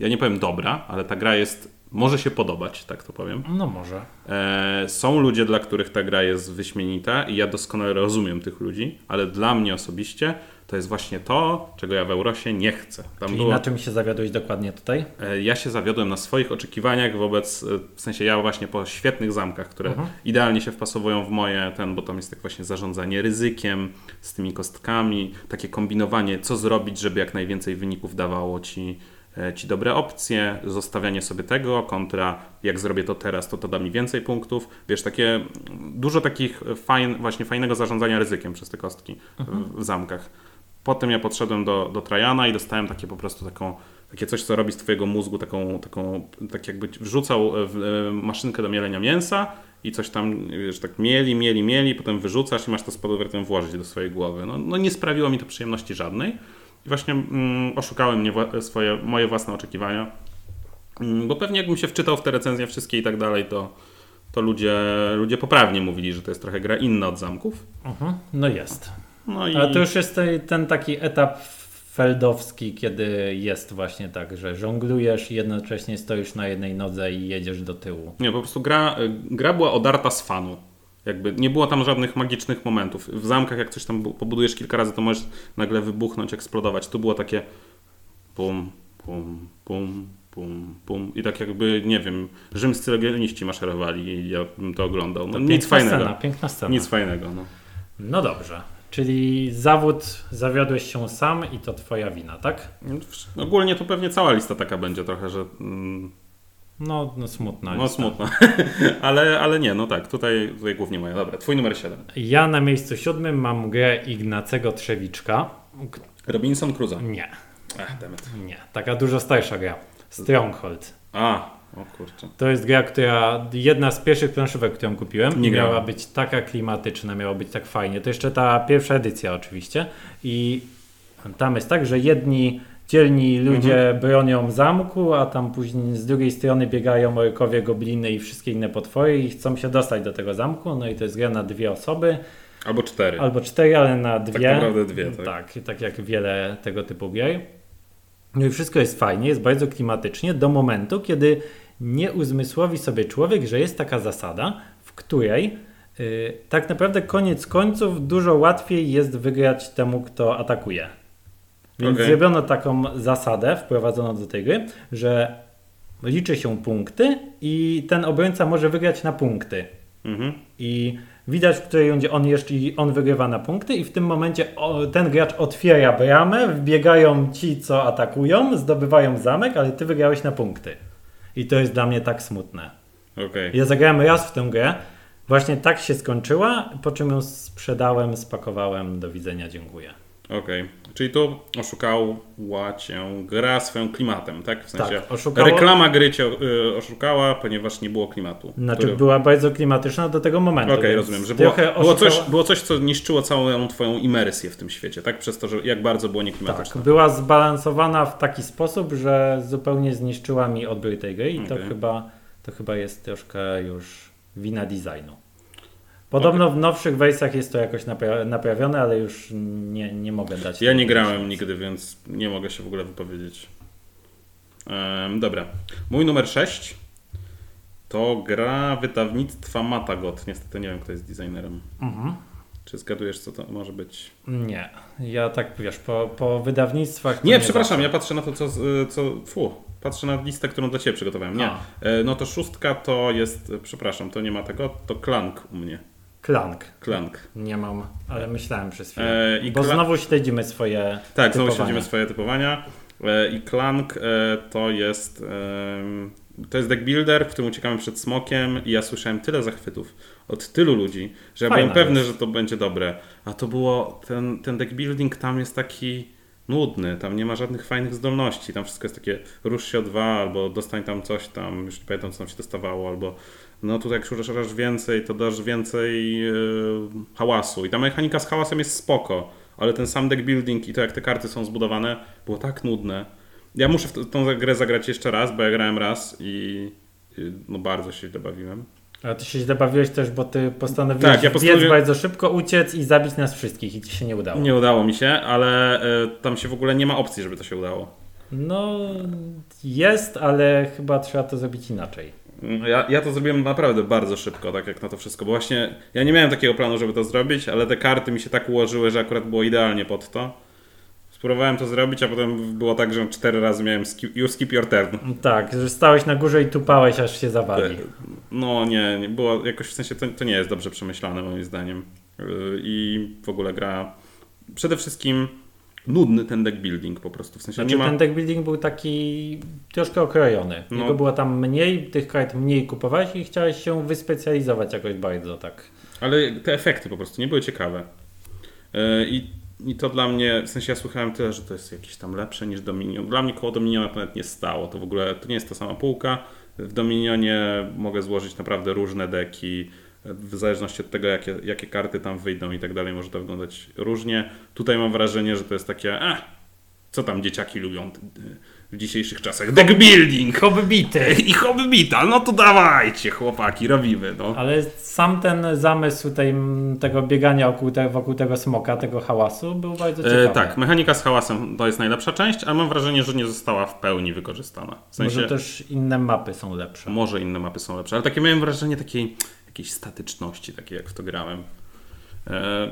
ja nie powiem dobra, ale ta gra jest, może się podobać, tak to powiem. No może. E, są ludzie, dla których ta gra jest wyśmienita i ja doskonale rozumiem tych ludzi, ale dla mnie osobiście to jest właśnie to, czego ja w Eurosie nie chcę. Tam Czyli było- na czym się zawiodłeś dokładnie tutaj? E, Ja się zawiodłem na swoich oczekiwaniach wobec, e, w sensie ja właśnie po świetnych zamkach, które idealnie się wpasowują w moje, ten, bo tam jest tak właśnie zarządzanie ryzykiem z tymi kostkami, takie kombinowanie, co zrobić, żeby jak najwięcej wyników dawało ci, ci dobre opcje, zostawianie sobie tego kontra jak zrobię to teraz, to to da mi więcej punktów. Wiesz, takie dużo takich fajn, właśnie fajnego zarządzania ryzykiem przez te kostki w, w zamkach. Potem ja podszedłem do, do Trajana i dostałem takie po prostu taką, takie coś, co robi z twojego mózgu, taką, taką tak jakby wrzucał w e, maszynkę do mielenia mięsa i coś tam, wiesz, tak mieli, mieli, mieli, potem wyrzucasz i masz to z powrotem włożyć do swojej głowy. No, no nie sprawiło mi to przyjemności żadnej właśnie mm, oszukały mnie swoje, moje własne oczekiwania, Mm, bo pewnie jakbym się wczytał w te recenzje wszystkie i tak dalej, to, to ludzie, ludzie poprawnie mówili, że to jest trochę gra inna od zamków. Mhm. No jest. No i... Ale to już jest ten taki etap feldowski, kiedy jest właśnie tak, że żonglujesz i jednocześnie stoisz na jednej nodze i jedziesz do tyłu. Nie, po prostu gra, gra była odarta z fanu. Jakby nie było tam żadnych magicznych momentów. W zamkach, jak coś tam bu- pobudujesz kilka razy, to możesz nagle wybuchnąć, eksplodować. Tu było takie pum, pum, pum, pum, pum. I tak jakby, nie wiem, rzymscy legioniści maszerowali i ja bym to oglądał. No, nic Piękna fajnego. Scena, piękna scena. Nic fajnego, no. No dobrze. Czyli zawód zawiodłeś się sam i to twoja wina, tak? Ogólnie to pewnie cała lista taka będzie trochę, że mm, No, no smutna. no lista. smutno. ale, ale nie, no tak, tutaj, tutaj głównie moja. Dobra, twój numer 7. Ja na miejscu siódmym mam grę Ignacego Trzewiczka. Robinson Crusoe. Nie, Ach, demet. nie. Taka dużo starsza gra. Stronghold. A, o kurczę. To jest gra, która jedna z pierwszych planszówek, którą kupiłem. Nie miała grałem. być taka klimatyczna, miała być tak fajnie. To jeszcze ta pierwsza edycja oczywiście. I tam jest tak, że jedni dzielni ludzie Mhm. bronią zamku, a tam później z drugiej strony biegają orkowie, gobliny i wszystkie inne potwory i chcą się dostać do tego zamku. No i to jest gra na dwie osoby, Albo cztery. albo cztery, ale na dwie. naprawdę dwie, tak. Tak, tak jak wiele tego typu gier. No i wszystko jest fajnie, jest bardzo klimatycznie do momentu, kiedy nie uzmysłowi sobie człowiek, że jest taka zasada, w której y, tak naprawdę koniec końców dużo łatwiej jest wygrać temu, kto atakuje. Więc Okej. zrobiono taką zasadę, wprowadzono do tej gry, że liczy się punkty i ten obrońca może wygrać na punkty. Mhm. I widać, w której rundzie on jeszcze on wygrywa na punkty i w tym momencie ten gracz otwiera bramę, wbiegają ci, co atakują, zdobywają zamek, ale ty wygrałeś na punkty. I to jest dla mnie tak smutne. Okej. Ja zagrałem raz w tę grę, Właśnie tak się skończyła, po czym ją sprzedałem, spakowałem, do widzenia, dziękuję. Okej, czyli tu oszukała cię gra swoim klimatem, tak? W sensie Tak, reklama gry cię y, oszukała, ponieważ nie było klimatu. Znaczy Który- była bardzo klimatyczna do tego momentu. Okej, więc rozumiem, że było, było, coś, było coś, co niszczyło całą twoją imersję w tym świecie, tak? Przez to, że jak bardzo było Tak, nieklimatyczne. była zbalansowana w taki sposób, że zupełnie zniszczyła mi odbiór tej gry i to, Okej. chyba, to chyba jest troszkę już wina designu. Podobno w nowszych wersjach jest to jakoś napra- naprawione, ale już nie, nie mogę dać. Ja nie grałem szansy. nigdy, więc nie mogę się w ogóle wypowiedzieć. Em, dobra. Mój numer 6 to gra wydawnictwa Matagot. Niestety nie wiem, kto jest designerem. Mhm. Czy zgadujesz, co to może być? Nie, ja tak wiesz, po, po wydawnictwach. to Nie, przepraszam, zawsze. ja patrzę na to, co. z- co fu, patrzę na listę, którą dla Ciebie przygotowałem. Nie. A. E, No to szóstka to jest. Przepraszam, to nie ma tego, to Klank u mnie. Klank. Klank. Nie mam, ale myślałem przez chwilę. E, Bo znowu śledzimy swoje. Tak, znowu typowania. śledzimy swoje typowania. E, I Klank e, to jest. To jest deck builder, w którym uciekamy przed smokiem i ja słyszałem tyle zachwytów od tylu ludzi, że ja Fajna byłem pewny, jest. że to będzie dobre. A to było, ten, ten deck building tam jest taki nudny, tam nie ma żadnych fajnych zdolności, tam wszystko jest takie rusz się o dwa, albo dostań tam coś tam, już nie pamiętam co tam się dostawało, albo no tutaj jak uderzasz więcej, to dasz więcej e, hałasu i ta mechanika z hałasem jest spoko, ale ten sam deck building i to jak te karty są zbudowane było tak nudne. Ja muszę w tą grę zagrać jeszcze raz, bo ja grałem raz i i, no bardzo się źle bawiłem. A ty się źle bawiłeś też, bo ty postanowiłeś Tak, ja postanowiłem- bardzo szybko, uciec i zabić nas wszystkich i ci się nie udało. Nie udało mi się, ale e, tam się w ogóle nie ma opcji, żeby to się udało. No jest, ale chyba trzeba to zrobić inaczej. Ja, ja to zrobiłem naprawdę bardzo szybko, tak jak na to wszystko, bo właśnie ja nie miałem takiego planu, żeby to zrobić, ale te karty mi się tak ułożyły, że akurat było idealnie pod to. Spróbowałem to zrobić, a potem było tak, że cztery razy miałem skip, you skip your turn. Tak, że stałeś na górze i tupałeś, aż się zawali. No nie, nie było jakoś w sensie to, to nie jest dobrze przemyślane moim zdaniem. Yy, I w ogóle gra przede wszystkim nudny ten deck building po prostu. W sensie Znaczy nie ma. ten deck building był taki troszkę okrojony. No. Jego było tam mniej, tych kart mniej kupowałeś i chciałeś się wyspecjalizować jakoś bardzo, tak. Ale te efekty po prostu nie były ciekawe. Yy, I, I to dla mnie, w sensie ja słuchałem tyle, że to jest jakieś tam lepsze niż Dominion. Dla mnie koło Dominiona to nawet nie stało. To w ogóle to nie jest ta sama półka. W Dominionie mogę złożyć naprawdę różne deki. W zależności od tego, jakie, jakie karty tam wyjdą i tak dalej, może to wyglądać różnie. Tutaj mam wrażenie, że to jest takie, eh, co tam dzieciaki lubią w dzisiejszych czasach? Deck building! Hobbity! I hobbita, no to dawajcie chłopaki, robimy. No. Ale sam ten zamysł tej, tego biegania wokół, te, wokół tego smoka, tego hałasu był bardzo ciekawy. E, tak, mechanika z hałasem to jest najlepsza część, ale mam wrażenie, że nie została w pełni wykorzystana. W sensie, Może też inne mapy są lepsze. może inne mapy są lepsze, ale takie miałem wrażenie takiej jakiejś statyczności, takiej jak w to grałem. E,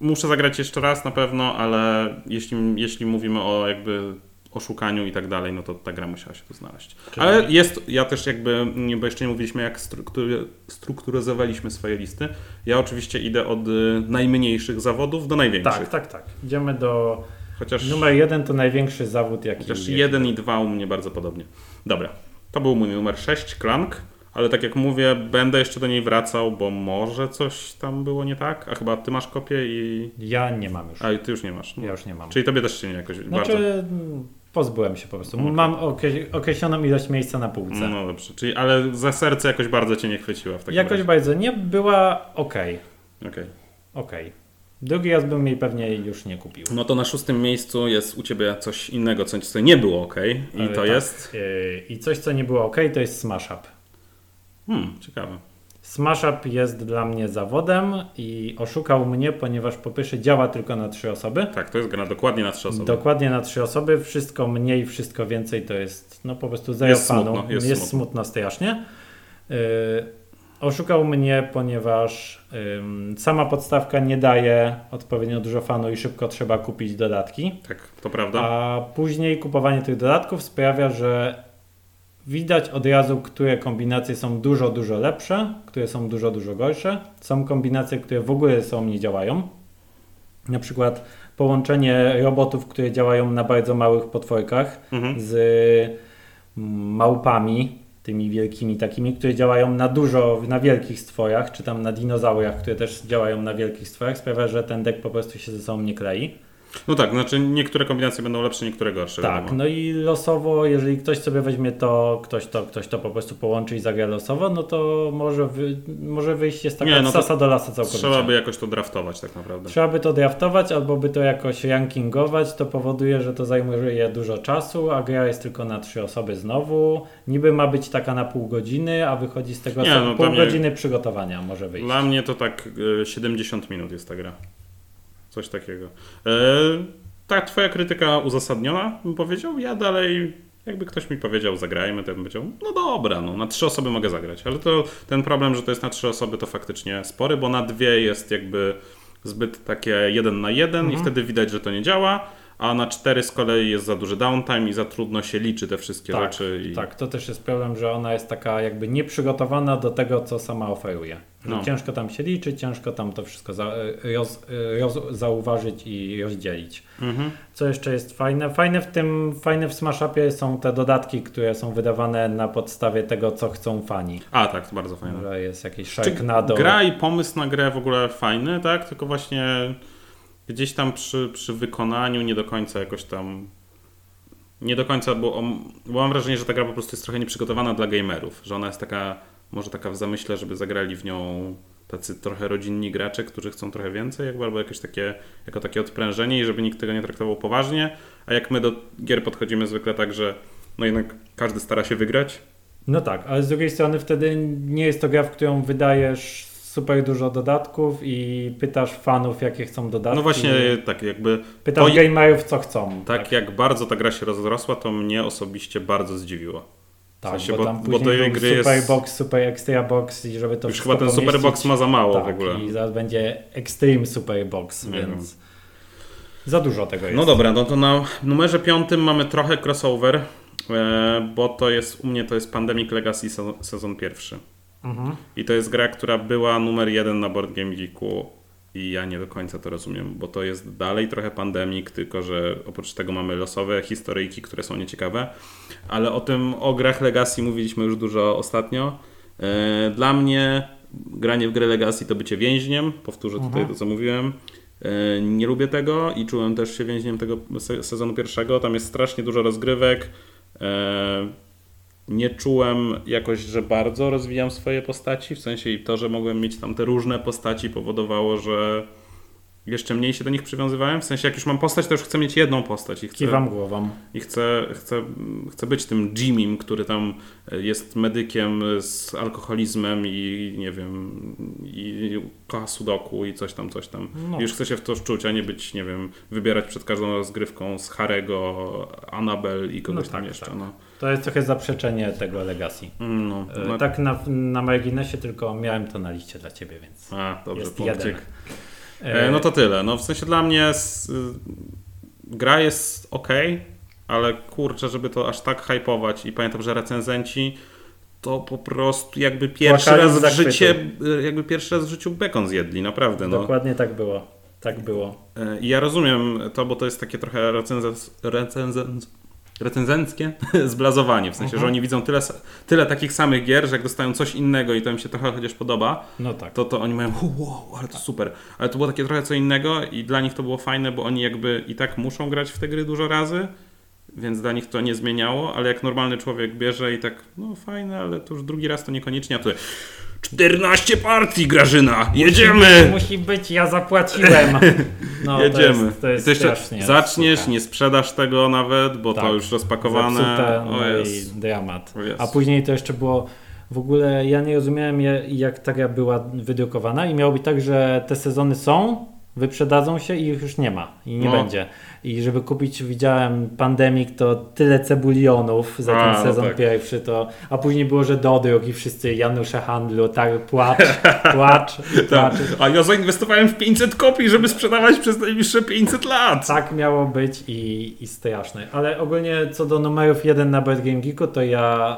muszę zagrać jeszcze raz na pewno, ale jeśli, jeśli mówimy o jakby oszukaniu i tak dalej, no to ta gra musiała się tu znaleźć. Czyli- Ale jest, ja też jakby, bo jeszcze nie mówiliśmy jak struktury, strukturyzowaliśmy swoje listy. Ja oczywiście idę od y, najmniejszych zawodów do największych. Tak, tak, tak. Idziemy do. Chociaż Numer jeden to największy zawód, jaki Chociaż jeden i dwa u mnie bardzo podobnie. Dobra, to był mój numer 6, Klank, ale tak jak mówię, będę jeszcze do niej wracał, bo może coś tam było nie tak, a chyba ty masz kopię i... Ja nie mam już. A i ty już nie masz. No. Ja już nie mam. Czyli tobie też się nie jakoś Znaczy, bardzo... mm, pozbyłem się po prostu. Okej. Mam okre- określoną ilość miejsca na półce. No dobrze, czyli ale za serce jakoś bardzo cię nie chwyciła w takim Jakoś razie. bardzo nie była ok. Okej. Ok. Drugi raz bym jej pewnie już nie kupił. No to na szóstym miejscu jest u ciebie coś innego, co co nie było ok i Ale to tak, jest... yy, I coś, co nie było ok, to jest Smash Up. Hmm, ciekawe. Smash Up jest dla mnie zawodem i oszukał mnie, ponieważ po pierwsze działa tylko na trzy osoby. Tak, to jest gra dokładnie na trzy osoby. Dokładnie na trzy osoby. Wszystko mniej, wszystko więcej to jest no po prostu zero Jest fanu. smutno, jest jest smutno. smutno strasznie. Yy, oszukał mnie, ponieważ ym, sama podstawka nie daje odpowiednio dużo fanu i szybko trzeba kupić dodatki. Tak, to prawda. A później kupowanie tych dodatków sprawia, że widać od razu, które kombinacje są dużo, dużo lepsze, które są dużo, dużo gorsze. Są kombinacje, które w ogóle są nie działają. Na przykład połączenie robotów, które działają na bardzo małych potworkach Mhm. z małpami, tymi wielkimi takimi, które działają na dużo, na wielkich stworach, czy tam na dinozaurach, które też działają na wielkich stworach, sprawia, że ten deck po prostu się ze sobą nie klei. No tak, znaczy niektóre kombinacje będą lepsze, niektóre gorsze. Tak, wiadomo. no i losowo, jeżeli ktoś sobie weźmie to, ktoś to, ktoś to po prostu połączy i zagra losowo, no to może, wy, może wyjść jest taka Nie, no sasa do lasa całkowicie. Trzeba by jakoś to draftować tak naprawdę. Trzeba by to draftować albo by to jakoś rankingować, to powoduje, że to zajmuje dużo czasu, a gra jest tylko na trzy osoby znowu. Niby ma być taka na pół godziny, a wychodzi z tego Nie, no pół mnie- godziny przygotowania może wyjść. Dla mnie to tak e, 70 minut jest ta gra. Coś takiego. E, ta twoja krytyka uzasadniona, bym powiedział. Ja dalej, jakby ktoś mi powiedział, zagrajmy, to bym powiedział, no dobra, no na trzy osoby mogę zagrać. Ale to ten problem, że to jest na trzy osoby, to faktycznie spory, bo na dwie jest jakby zbyt takie jeden na jeden i wtedy widać, że to nie działa. A na cztery z kolei jest za duży downtime i za trudno się liczy te wszystkie tak, rzeczy. I... tak, to też jest problem, że ona jest taka jakby nieprzygotowana do tego, co sama oferuje. No. Ciężko tam się liczy, ciężko tam to wszystko za, roz, roz, zauważyć i rozdzielić. Mhm. Co jeszcze jest fajne? Fajne w tym, fajne w Smash Upie są te dodatki, które są wydawane na podstawie tego, co chcą fani. A tak, to bardzo fajne. Jest jakiś Czy Sharknado. gra i pomysł na grę w ogóle fajny, tak? Tylko właśnie gdzieś tam przy, przy wykonaniu nie do końca jakoś tam. Nie do końca, bo, bo mam wrażenie, że ta gra po prostu jest trochę nieprzygotowana dla gamerów. Że ona jest taka, może taka w zamyśle, żeby zagrali w nią tacy trochę rodzinni gracze, którzy chcą trochę więcej, jakby, albo jakieś takie, jako takie odprężenie i żeby nikt tego nie traktował poważnie. A jak my do gier podchodzimy zwykle tak, że no jednak każdy stara się wygrać, No tak, ale z drugiej strony wtedy nie jest to gra, w którą wydajesz super dużo dodatków i pytasz fanów, jakie chcą dodatki. no właśnie tak jakby Pytasz to- gamerów, co chcą. Tak jak bardzo ta gra się rozrosła, to mnie osobiście bardzo zdziwiło. Tak, sensie, bo, tam bo później super jest- box, super extra box i żeby to Już chyba ten pomieścić, Superbox ma za mało tak, w ogóle. i zaraz będzie extreme super box, Nie więc za dużo tego jest. No dobra, no to na numerze piątym mamy trochę crossover, e, bo to jest u mnie to jest Pandemic Legacy sezon, sezon pierwszy. Mhm. I to jest gra, która była numer jeden na Board Game Geeku i ja nie do końca to rozumiem, bo to jest dalej trochę pandemik, tylko że oprócz tego mamy losowe historyjki, które są nieciekawe, ale o tym, o grach Legacy mówiliśmy już dużo ostatnio. E, Dla mnie granie w grę Legacy to bycie więźniem, powtórzę tutaj to, co mówiłem. E, Nie lubię tego i czułem też się więźniem tego se- sezonu pierwszego. Tam jest strasznie dużo rozgrywek. E, Nie czułem jakoś, że bardzo rozwijam swoje postaci, w sensie i to, że mogłem mieć tam te różne postaci powodowało, że jeszcze mniej się do nich przywiązywałem. W sensie jak już mam postać, to już chcę mieć jedną postać i chcę, Kiwam głową. i chcę, chcę, chcę być tym Jimim, który tam jest medykiem z alkoholizmem i nie wiem, i kocha sudoku i coś tam, coś tam. No. I już chcę się w to wczuć, a nie być, nie wiem, wybierać przed każdą rozgrywką z Harego, Annabel i kogoś No tam tak, jeszcze. tak. No. To jest trochę zaprzeczenie tego Legacy. No, E, no, Tak na, na marginesie, tylko miałem to na liście dla Ciebie, więc A, dobrze, jest punkcik. jeden. E, no to tyle. No w sensie dla mnie s- y, gra jest ok, ale kurczę, żeby to aż tak hypować i pamiętam, że recenzenci to po prostu jakby pierwszy Płakali raz z w zachwytu. życiu, jakby pierwszy raz w życiu bekon zjedli, naprawdę. No. Dokładnie tak było. Tak było. E, I ja rozumiem to, bo to jest takie trochę recenzens, recenzenckie zblazowanie, w sensie, Mhm. że oni widzą tyle, tyle takich samych gier, że jak dostają coś innego i to im się trochę chociaż podoba, No tak. to, to oni mają "Hu, wow, ale to super. Ale to było takie trochę co innego i dla nich to było fajne, bo oni jakby i tak muszą grać w te gry dużo razy, więc dla nich to nie zmieniało, ale jak normalny człowiek bierze i tak, no fajne, ale to już drugi raz to niekoniecznie, a tu 14 partii, Grażyna, jedziemy! Musi być, ja zapłaciłem. No, Jedziemy. To jest, to jest strasznie zaczniesz, suche. nie sprzedasz tego nawet, bo Tak. to już rozpakowane. Zepsute, o no jest. i dramat. Jest. A później to jeszcze było w ogóle ja nie rozumiałem jak ta gra była wydrukowana i miało być tak, że te sezony są, wyprzedadzą się i ich już nie ma i nie No. będzie. I żeby kupić, widziałem Pandemic, to tyle cebulionów za ten A, no sezon tak. pierwszy, to, a później było, że dodruk i wszyscy Janusze handlu, tak, płacz, płacz, płacz. A ja zainwestowałem w 500 kopii, żeby sprzedawać przez najbliższe 500 lat. Tak miało być i, i straszne. Ale ogólnie co do numerów 1 na Board Game Geeku, to ja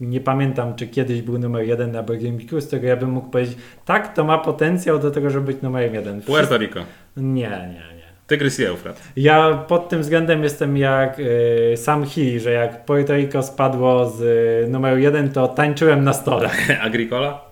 nie pamiętam, czy kiedyś był numer 1 na Game Geeku, z którego ja bym mógł powiedzieć, tak, to ma potencjał do tego, żeby być numerem 1. Puerto Rico. Nie, nie, nie. Tygrys i Eufrat. Ja pod tym względem jestem jak y, sam Healy, że jak Puerto Rico spadło z y, numeru jeden, to tańczyłem na stole. Agricola?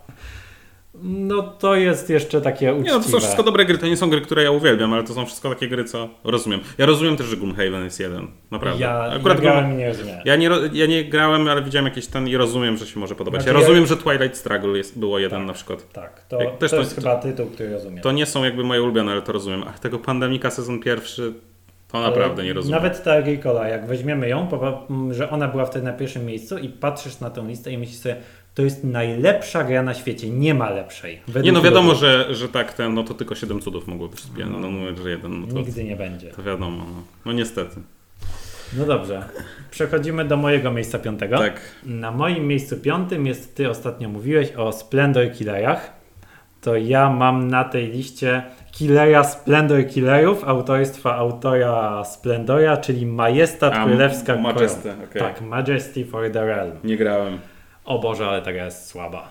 No to jest jeszcze takie Nie, uczciwe. no to są wszystko dobre gry, to nie są gry, które ja uwielbiam, ale to są wszystko takie gry, co rozumiem. Ja rozumiem też, że Gloomhaven jest jeden, naprawdę. Ja, Akurat ja grałem i nie rozumiem. ja, nie, ja nie grałem, ale widziałem jakieś ten i rozumiem, że się może podobać. Znaczy ja rozumiem, że Twilight Struggle jest, było jeden Tak. na przykład. Tak, to, Jak też to to- jest chyba tytuł, który rozumiem. To nie są jakby moje ulubione, ale to rozumiem. A tego Pandemika sezon pierwszy, to Ale naprawdę nie rozumiem. Nawet ta Agricola, jak weźmiemy ją, że ona była wtedy na pierwszym miejscu i patrzysz na tę listę i myślisz sobie, to jest najlepsza gra na świecie, nie ma lepszej. Według Nie no wiadomo, że, że tak ten, no to tylko 7 cudów mogło być. No, no że jeden, no to, Nigdy nie będzie. to wiadomo. No. no niestety. No dobrze, przechodzimy do mojego miejsca piątego. Tak. Na moim miejscu piątym jest, ty ostatnio mówiłeś o Splendor Killerach. To ja mam na tej liście Killera Splendor Killerów autorstwa autora Splendora, czyli Majestat A, Królewska Majesty, okej. Tak, Majesty for the Realm. Nie grałem. O Boże, ale ta gra jest słaba.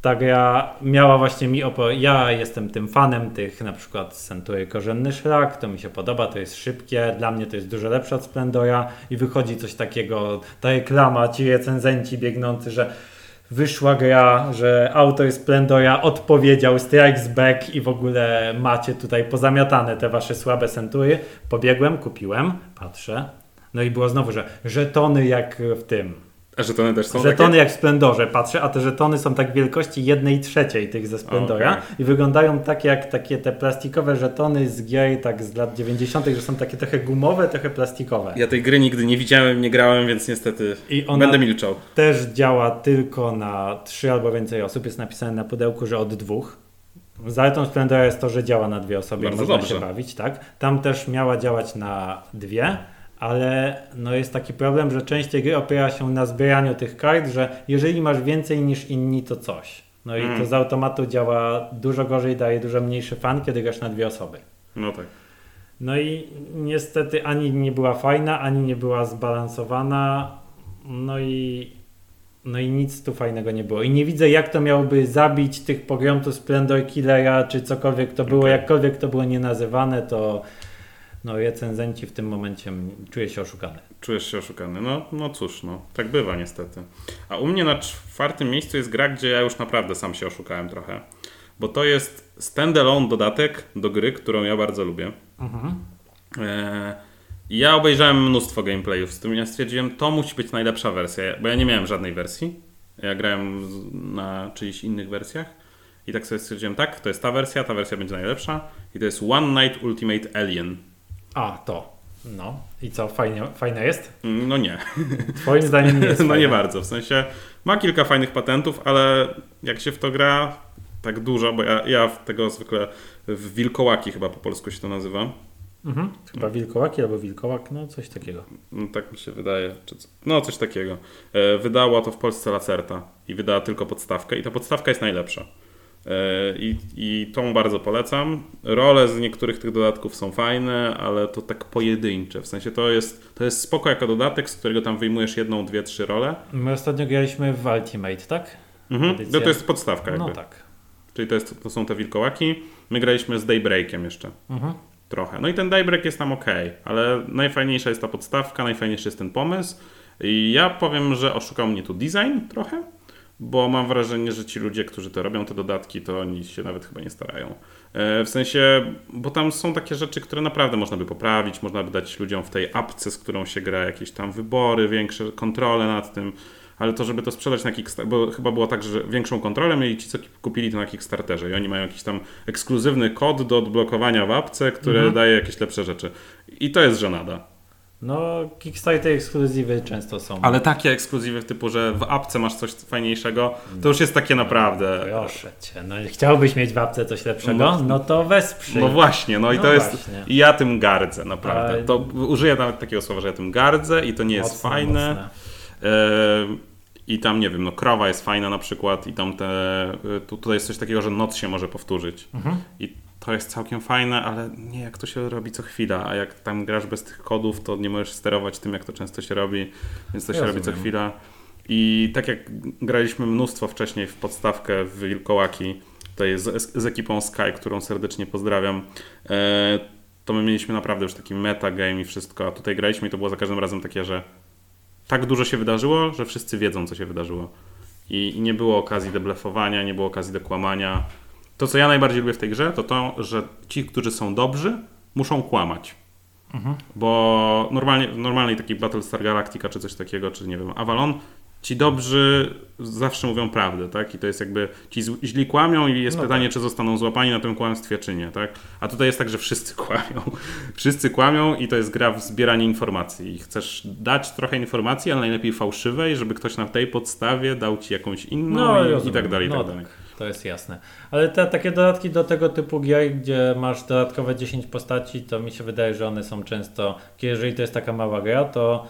Ta gra miała właśnie mi opo... Ja jestem tym fanem tych na przykład Century Korzenny Szlak, to mi się podoba, to jest szybkie, dla mnie to jest dużo lepsze od Splendora i wychodzi coś takiego, ta reklama, ci recenzenci biegnący, że wyszła gra, że autor Splendora odpowiedział Strikes Back i w ogóle macie tutaj pozamiatane te wasze słabe Century. Pobiegłem, kupiłem, patrzę, no i było znowu, że żetony jak w tym, A żetony też są żetony takie? jak w Splendorze patrzę, a te żetony są tak wielkości jednej trzeciej tych ze Splendora Okej. i wyglądają tak jak takie te plastikowe żetony z gier tak z lat 90., że są takie trochę gumowe, trochę plastikowe. Ja tej gry nigdy nie widziałem, nie grałem, więc niestety będę milczał. też działa tylko na trzy albo więcej osób. Jest napisane na pudełku, że od dwóch. Zaletą Splendora jest to, że działa na dwie osoby Bardzo i można dobrze. się bawić, tak? Tam też miała działać na dwie, ale no jest taki problem, że część tej gry opiera się na zbieraniu tych kart, że jeżeli masz więcej niż inni, to coś. No i Mm. to z automatu działa dużo gorzej, daje dużo mniejszy fan, kiedy grasz na dwie osoby. No tak. No i niestety ani nie była fajna, ani nie była zbalansowana. No i, no i nic tu fajnego nie było. I nie widzę, jak to miałoby zabić tych pogromców Splendor Killera, czy cokolwiek to było. Okej. Jakkolwiek to było nienazywane, to no recenzenci w tym momencie czuję się oszukany. Czujesz się oszukany. No, no cóż, no. Tak bywa niestety. A u mnie na czwartym miejscu jest gra, gdzie ja już naprawdę sam się oszukałem trochę. Bo to jest standalone dodatek do gry, którą ja bardzo lubię. E, ja obejrzałem mnóstwo gameplayów, z tym ja stwierdziłem, to musi być najlepsza wersja, bo ja nie miałem żadnej wersji. Ja grałem na czyichś innych wersjach i tak sobie stwierdziłem, tak, to jest ta wersja, ta wersja będzie najlepsza i to jest One Night Ultimate Alien. A, to. No i co, fajnie, fajne jest? No nie, Twoim zdaniem nie jest no nie fajne. bardzo, w sensie ma kilka fajnych patentów, ale jak się w to gra tak dużo, bo ja, ja tego zwykle w wilkołaki chyba po polsku się to nazywa, Mhm. Chyba wilkołaki albo wilkołak, no coś takiego. No, tak mi się wydaje. No, coś takiego. E, wydała to w Polsce Lacerta i wydała tylko podstawkę i ta podstawka jest najlepsza. E, I, I tą bardzo polecam. Role z niektórych tych dodatków są fajne, ale to tak pojedyncze. W sensie to jest, to jest spoko jako dodatek, z którego tam wyjmujesz jedną, dwie, trzy role. My ostatnio graliśmy w Ultimate, tak? Mhm. No to jest podstawka jakby. No tak. Czyli to, jest, to są te wilkołaki. My graliśmy z Daybreakiem jeszcze. Mhm. trochę. No i ten Daybreak jest tam ok, ale najfajniejsza jest ta podstawka, najfajniejszy jest ten pomysł. I ja powiem, że oszukał mnie tu design trochę, bo mam wrażenie, że ci ludzie, którzy to robią, te dodatki, to oni się nawet chyba nie starają. E, W sensie, bo tam są takie rzeczy, które naprawdę można by poprawić, można by dać ludziom w tej apce, z którą się gra, jakieś tam wybory, większe kontrole nad tym. Ale to, żeby to sprzedać na Kickstarterze, bo chyba było tak, że większą kontrolę mieli ci, co kupili to na Kickstarterze i oni mają jakiś tam ekskluzywny kod do odblokowania w apce, który Mhm. daje jakieś lepsze rzeczy. I to jest żenada. No, Kickstarter ekskluzywy często są. Ale takie ekskluzywy typu, że w apce masz coś fajniejszego, to już jest takie naprawdę... Proszę cię, no chciałbyś mieć w apce coś lepszego? No. No to wesprzyj. No właśnie, no i No to jest. właśnie. I ja tym gardzę, naprawdę. Ale- To użyję nawet takiego słowa, że ja tym gardzę i to nie jest Mocne, fajne. mocne. I tam nie wiem, no krowa jest fajna na przykład i tam te, e, tu, tutaj jest coś takiego, że noc się może powtórzyć. Mhm. I to jest całkiem fajne, ale nie jak to się robi co chwila, a jak tam grasz bez tych kodów, to nie możesz sterować tym, jak to często się robi, więc to się robi co Rozumiem. chwila. I tak jak graliśmy mnóstwo wcześniej w podstawkę w Wilkołaki, tutaj z, z ekipą Sky, którą serdecznie pozdrawiam, e, to my mieliśmy naprawdę już taki metagame i wszystko, a tutaj graliśmy i to było za każdym razem takie, że tak dużo się wydarzyło, że wszyscy wiedzą, co się wydarzyło. I, i nie było okazji do blefowania, nie było okazji do kłamania. To, co ja najbardziej lubię w tej grze, to to, że ci, którzy są dobrzy, muszą kłamać. Bo normalnie, w normalnej takiej Battlestar Galactica czy coś takiego, czy nie wiem, Avalon, ci dobrzy zawsze mówią prawdę, tak? I to jest jakby, ci źli kłamią i jest No pytanie, czy zostaną złapani na tym kłamstwie, czy nie, tak? A tutaj jest tak, że wszyscy kłamią. Wszyscy kłamią i to jest gra w zbieranie informacji. I chcesz dać trochę informacji, ale najlepiej fałszywej, żeby ktoś na tej podstawie dał ci jakąś inną i, i rozumiem. tak dalej, i no tak dalej. To jest jasne. Ale te takie dodatki do tego typu gier, gdzie masz dodatkowe 10 postaci, to mi się wydaje, że one są często, jeżeli to jest taka mała gra, to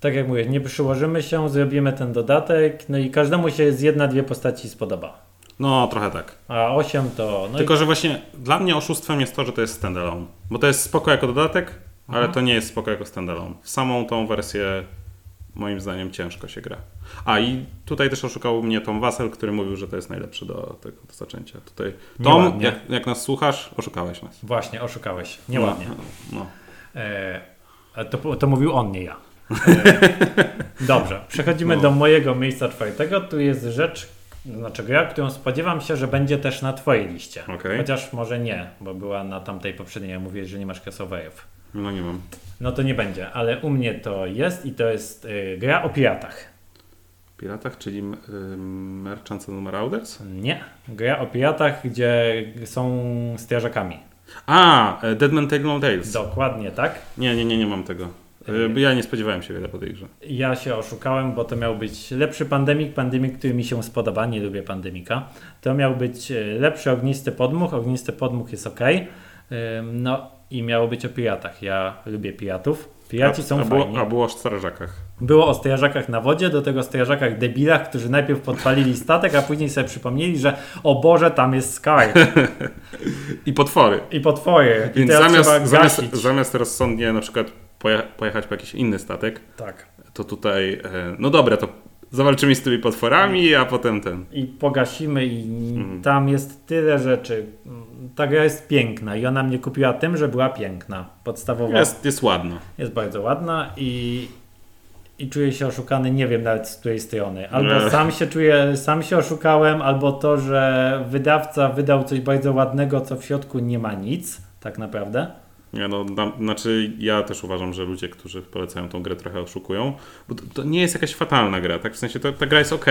tak jak mówię, nie przyłożymy się, zrobimy ten dodatek, no i każdemu się z jedna, dwie postaci spodoba. No, trochę tak. A 8 to. No Tylko, że właśnie dla mnie oszustwem jest to, że to jest standalone. Bo to jest spoko jako dodatek, ale to nie jest spoko jako standalone. W samą tą wersję moim zdaniem ciężko się gra. A i tutaj też oszukał mnie Tom Wassel, który mówił, że to jest najlepsze do tego do zaczęcia. Tutaj Tom, jak, jak nas słuchasz, oszukałeś nas. Właśnie, oszukałeś. Nieładnie. No, no. E, to, to mówił on, nie ja. E, dobrze, przechodzimy No. do mojego miejsca czwartego. Tu jest rzecz, znaczy gra, którą spodziewam się, że będzie też na Twojej liście. Okej. Chociaż może nie, bo była na tamtej poprzedniej. Ja mówię, że nie masz crossoverów. No nie mam. No to nie będzie, ale u mnie to jest i to jest y, gra o piratach. Piratach, czyli y, Merchants and Marauders? Nie, gra o piratach, gdzie są strażakami. A, e, Dead Man Tell No Tales. Dokładnie tak. Nie, nie, nie, nie mam tego. Y, Ja nie spodziewałem się wiele po tej grze. Ja się oszukałem, bo to miał być lepszy pandemik, pandemik, który mi się spodoba, nie lubię pandemika. To miał być e, lepszy ognisty podmuch, ognisty podmuch jest ok. No i miało być o piratach. Ja lubię piratów. Piraci a, są a, fajni. było, a było o strażakach. Było o strażakach na wodzie, do tego strażakach debilach, którzy najpierw podpalili statek, a później sobie przypomnieli, że o Boże, tam jest Sky I potwory. i potwory. I Więc zamiast, zamiast, zamiast rozsądnie na przykład poje, pojechać po jakiś inny statek, Tak. to tutaj, e, no dobra, to zawalczymy z tymi potworami, a potem ten. i pogasimy i Mhm. tam jest tyle rzeczy. Ta gra jest piękna i ona mnie kupiła tym, że była piękna. Podstawowa jest, Jest, jest ładno. bardzo ładna i, i czuję się oszukany, nie wiem nawet z której strony. Albo Nie. sam się czuję, sam się oszukałem, albo to, że wydawca wydał coś bardzo ładnego, co w środku nie ma nic, tak naprawdę. Nie, no, na, znaczy ja też uważam, że ludzie, którzy polecają tą grę trochę oszukują, bo to, to nie jest jakaś fatalna gra, tak? W sensie to, ta gra jest ok,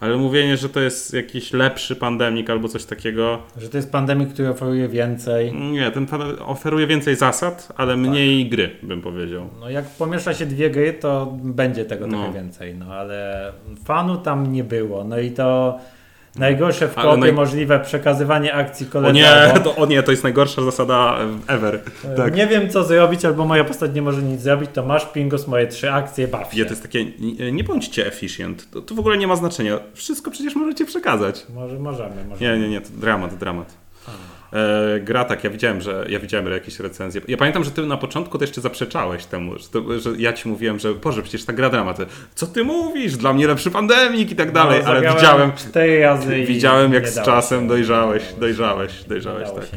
ale mówienie, że to jest jakiś lepszy pandemik albo coś takiego, Że to jest pandemik, który oferuje więcej. nie, ten oferuje więcej zasad, ale mniej gry, bym powiedział. No jak pomiesza się dwie gry, to będzie tego No. trochę więcej, no ale fanu tam nie było. No i to najgorsze w kopie naj- możliwe przekazywanie akcji O koledze. nie, to, o nie, to jest najgorsza zasada ever. E, Tak. Nie wiem co zrobić, albo moja postać nie może nic zrobić, to masz pingus, moje trzy akcje, baw się. Nie, to jest takie, nie, nie bądźcie efficient, to, to w ogóle nie ma znaczenia. Wszystko przecież możecie przekazać. Może, możemy, możemy. Nie, nie, nie, to dramat, dramat. E, gra tak, ja widziałem, że ja widziałem jakieś recenzje. Ja pamiętam, że ty na początku to jeszcze zaprzeczałeś temu, że, to, że ja ci mówiłem, że Boże, przecież ta gra dramat. Co ty mówisz? Dla mnie lepszy pandemik i tak dalej, No, ale widziałem, cztery razy widziałem jak z czasem dojrzałeś, dojrzałeś, dojrzałeś, dało tak.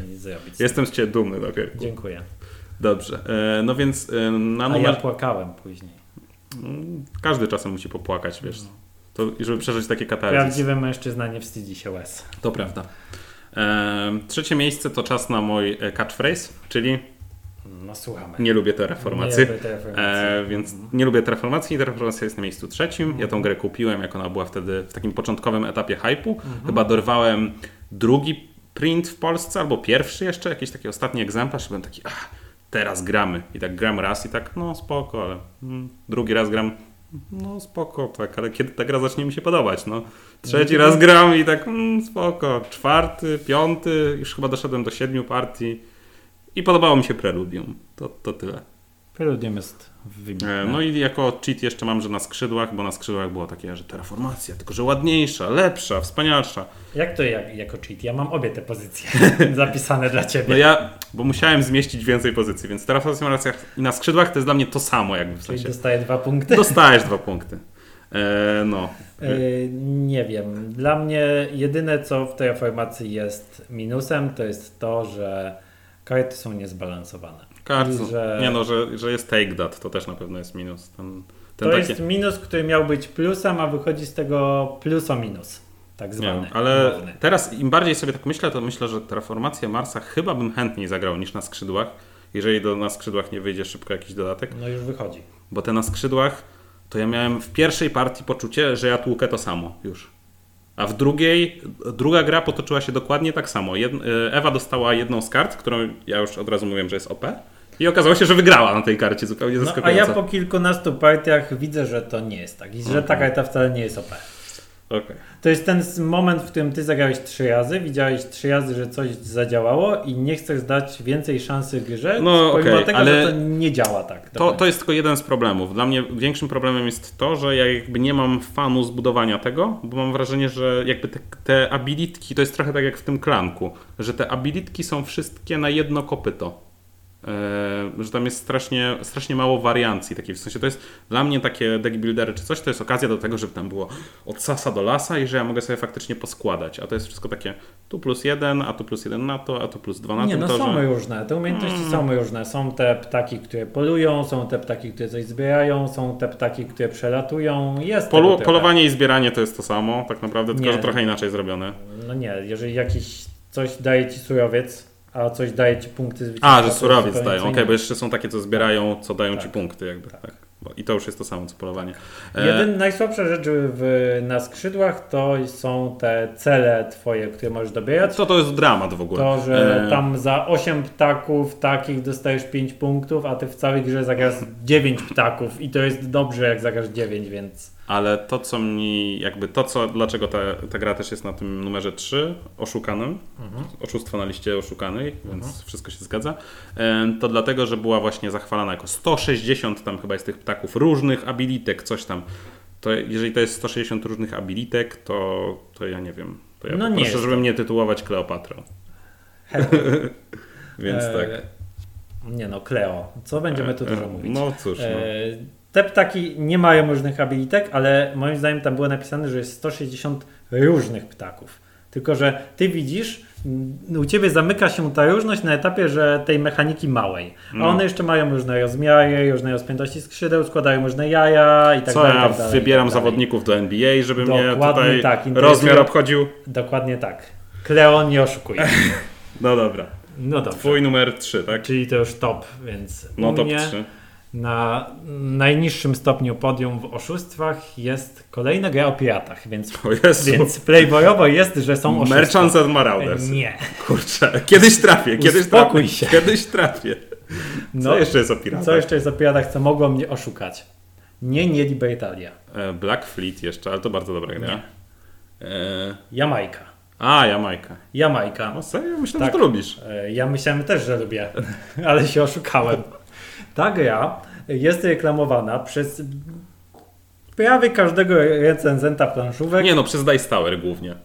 Jestem z ciebie dumny, okej. Dziękuję. Dobrze, e, no więc e, na A numer... ja płakałem później. Mm, Każdy czasem musi popłakać, wiesz. To, żeby przeżyć takie katarzys. Prawdziwy mężczyzna nie wstydzi się łez. To prawda. Trzecie miejsce to czas na mój e, catchphrase, czyli No słuchamy. nie lubię terraformacji. Nie lubię terraformacji. E, więc nie lubię terraformacji i terraformacja jest na miejscu trzecim. Ja tą grę kupiłem, jak ona była wtedy w takim początkowym etapie hypu. Chyba dorwałem drugi print w Polsce, albo pierwszy jeszcze, jakiś taki ostatni egzemplarz i byłem taki, ach, teraz gramy. I tak gram raz i tak, no spoko, ale mm, drugi raz gram, no spoko, tak, ale kiedy ta gra zacznie mi się podobać, no. Trzeci raz gram i tak, mm, spoko. Czwarty, piąty, już chyba doszedłem do siedmiu partii i podobało mi się Preludium. To, to tyle. Preludium jest wybitne. No i jako cheat jeszcze mam, że na skrzydłach, bo na skrzydłach było takie, że terraformacja, tylko że ładniejsza, lepsza, wspanialsza. Jak to jak, jako cheat? Ja mam obie te pozycje zapisane dla ciebie. No ja, bo musiałem zmieścić więcej pozycji, więc terraformacja i na skrzydłach to jest dla mnie to samo jakby w Czyli sensie. dostaję dwa punkty. Dostajesz dwa punkty. E, no. E, nie wiem. Dla mnie jedyne co w tej formacji jest minusem, to jest to, że Karty są niezbalansowane. I że- Nie no, że, że jest take that, to też na pewno jest minus. Ten, ten To taki, jest minus, który miał być plusem, a wychodzi z tego plus o minus. Tak nie zwany. wiem, ale umowny. teraz im bardziej sobie tak myślę, to myślę, że Terraformację Marsa chyba bym chętniej zagrał niż na skrzydłach, jeżeli do, na skrzydłach nie wyjdzie szybko jakiś dodatek. No już wychodzi. Bo te na skrzydłach, to ja miałem w pierwszej partii poczucie, że ja tłukę to samo już. A w drugiej, druga gra potoczyła się dokładnie tak samo. Jed, Ewa dostała jedną z kart, którą ja już od razu mówiłem, że jest OP. I okazało się, że wygrała na tej karcie, zupełnie No, a zaskakująco. ja po kilkunastu partiach widzę, że to nie jest tak. I że Mhm. ta karta wcale nie jest OP. Okej. To jest ten moment, w którym ty zagrałeś trzy razy, widziałeś trzy razy, że coś zadziałało i nie chcesz dać więcej szansy grze, No, pomimo okej, tego, ale że to nie działa tak. To, to jest tylko jeden z problemów. Dla mnie większym problemem jest to, że ja jakby nie mam fanu zbudowania tego, bo mam wrażenie, że jakby te, te abilitki to jest trochę tak jak w tym klanku, że te abilitki są wszystkie na jedno kopyto. Eee, że tam jest strasznie, strasznie mało wariancji takiej. W sensie to jest dla mnie takie deck buildery czy coś, to jest okazja do tego, żeby tam było od sasa do lasa i że ja mogę sobie faktycznie poskładać. A to jest wszystko takie tu plus jeden, a tu plus jeden na to, a tu plus dwa na Nie, tym no torze. są różne. Te umiejętności Mm. są różne. Są te ptaki, które polują, są te ptaki, które coś zbierają, są te ptaki, które przelatują. Jest Polu, polowanie i zbieranie to jest to samo, tak naprawdę, tylko Nie. że trochę inaczej zrobione. No nie, jeżeli jakiś coś daje ci surowiec, a coś daje ci punkty zwycięstwa. A, że surowiec dają, okej, innego. bo jeszcze są takie, co zbierają, co dają ci Tak. punkty jakby. Tak. Tak. I to już jest to samo, co polowanie. E, Jeden, najsłabsza rzecz w, na skrzydłach to są te cele twoje, które możesz dobierać. to to jest dramat w ogóle. To, że E, tam za 8 ptaków takich dostajesz 5 punktów, a ty w całej grze zagrasz 9 ptaków i to jest dobrze jak zagrasz 9, więc Ale to, co mi, jakby to, co, dlaczego ta, ta gra też jest na tym numerze 3, oszukanym, Mhm. oszustwo na liście oszukanej, więc wszystko się zgadza, e, to dlatego, że była właśnie zachwalana jako 160 tam chyba jest tych ptaków, różnych abilitek, coś tam. To jeżeli to jest 160 różnych abilitek, to, to ja nie wiem. To ja No jest żeby mnie tytułować Kleopatrą. Więc e, tak. Nie no, Kleo. Co będziemy tu E, dużo e, mówić? No cóż, no. Te ptaki nie mają różnych abilitek, ale moim zdaniem tam było napisane, że jest 160 różnych ptaków. Tylko, że ty widzisz, mm, u ciebie zamyka się ta różność na etapie, że tej mechaniki małej. A No. one jeszcze mają różne rozmiary, różne rozpiętości skrzydeł, składają różne jaja i tak Co dalej. ja tak dalej, wybieram tak dalej. zawodników do NBA, żeby mnie tutaj tak, rozmiar obchodził? Dokładnie tak. Kleo nie oszukuj. No dobra. No dobrze. Twój numer 3, tak? Czyli to już top, więc No top mnie 3. na najniższym stopniu podium w oszustwach jest kolejna gra o piratach, więc, więc playboyowo jest, że są oszustwa. Merchants and Marauders. Nie. Kurczę, kiedyś trafię, kiedyś Uspokój trafię. się. Kiedyś trafię. Co No, jeszcze jest o piratach? co jeszcze jest o piratach, co mogło mnie oszukać? Nie, nie Libertalia. E, Black Fleet jeszcze, ale to bardzo dobra gra. E, Jamajka. a, Jamajka. Jamajka. O serio? Myślę, Tak. że to lubisz. E, Ja myślałem też, że lubię, ale się oszukałem. Ta gra jest reklamowana przez prawie każdego recenzenta planszówek. Nie no, przez Dice Tower głównie.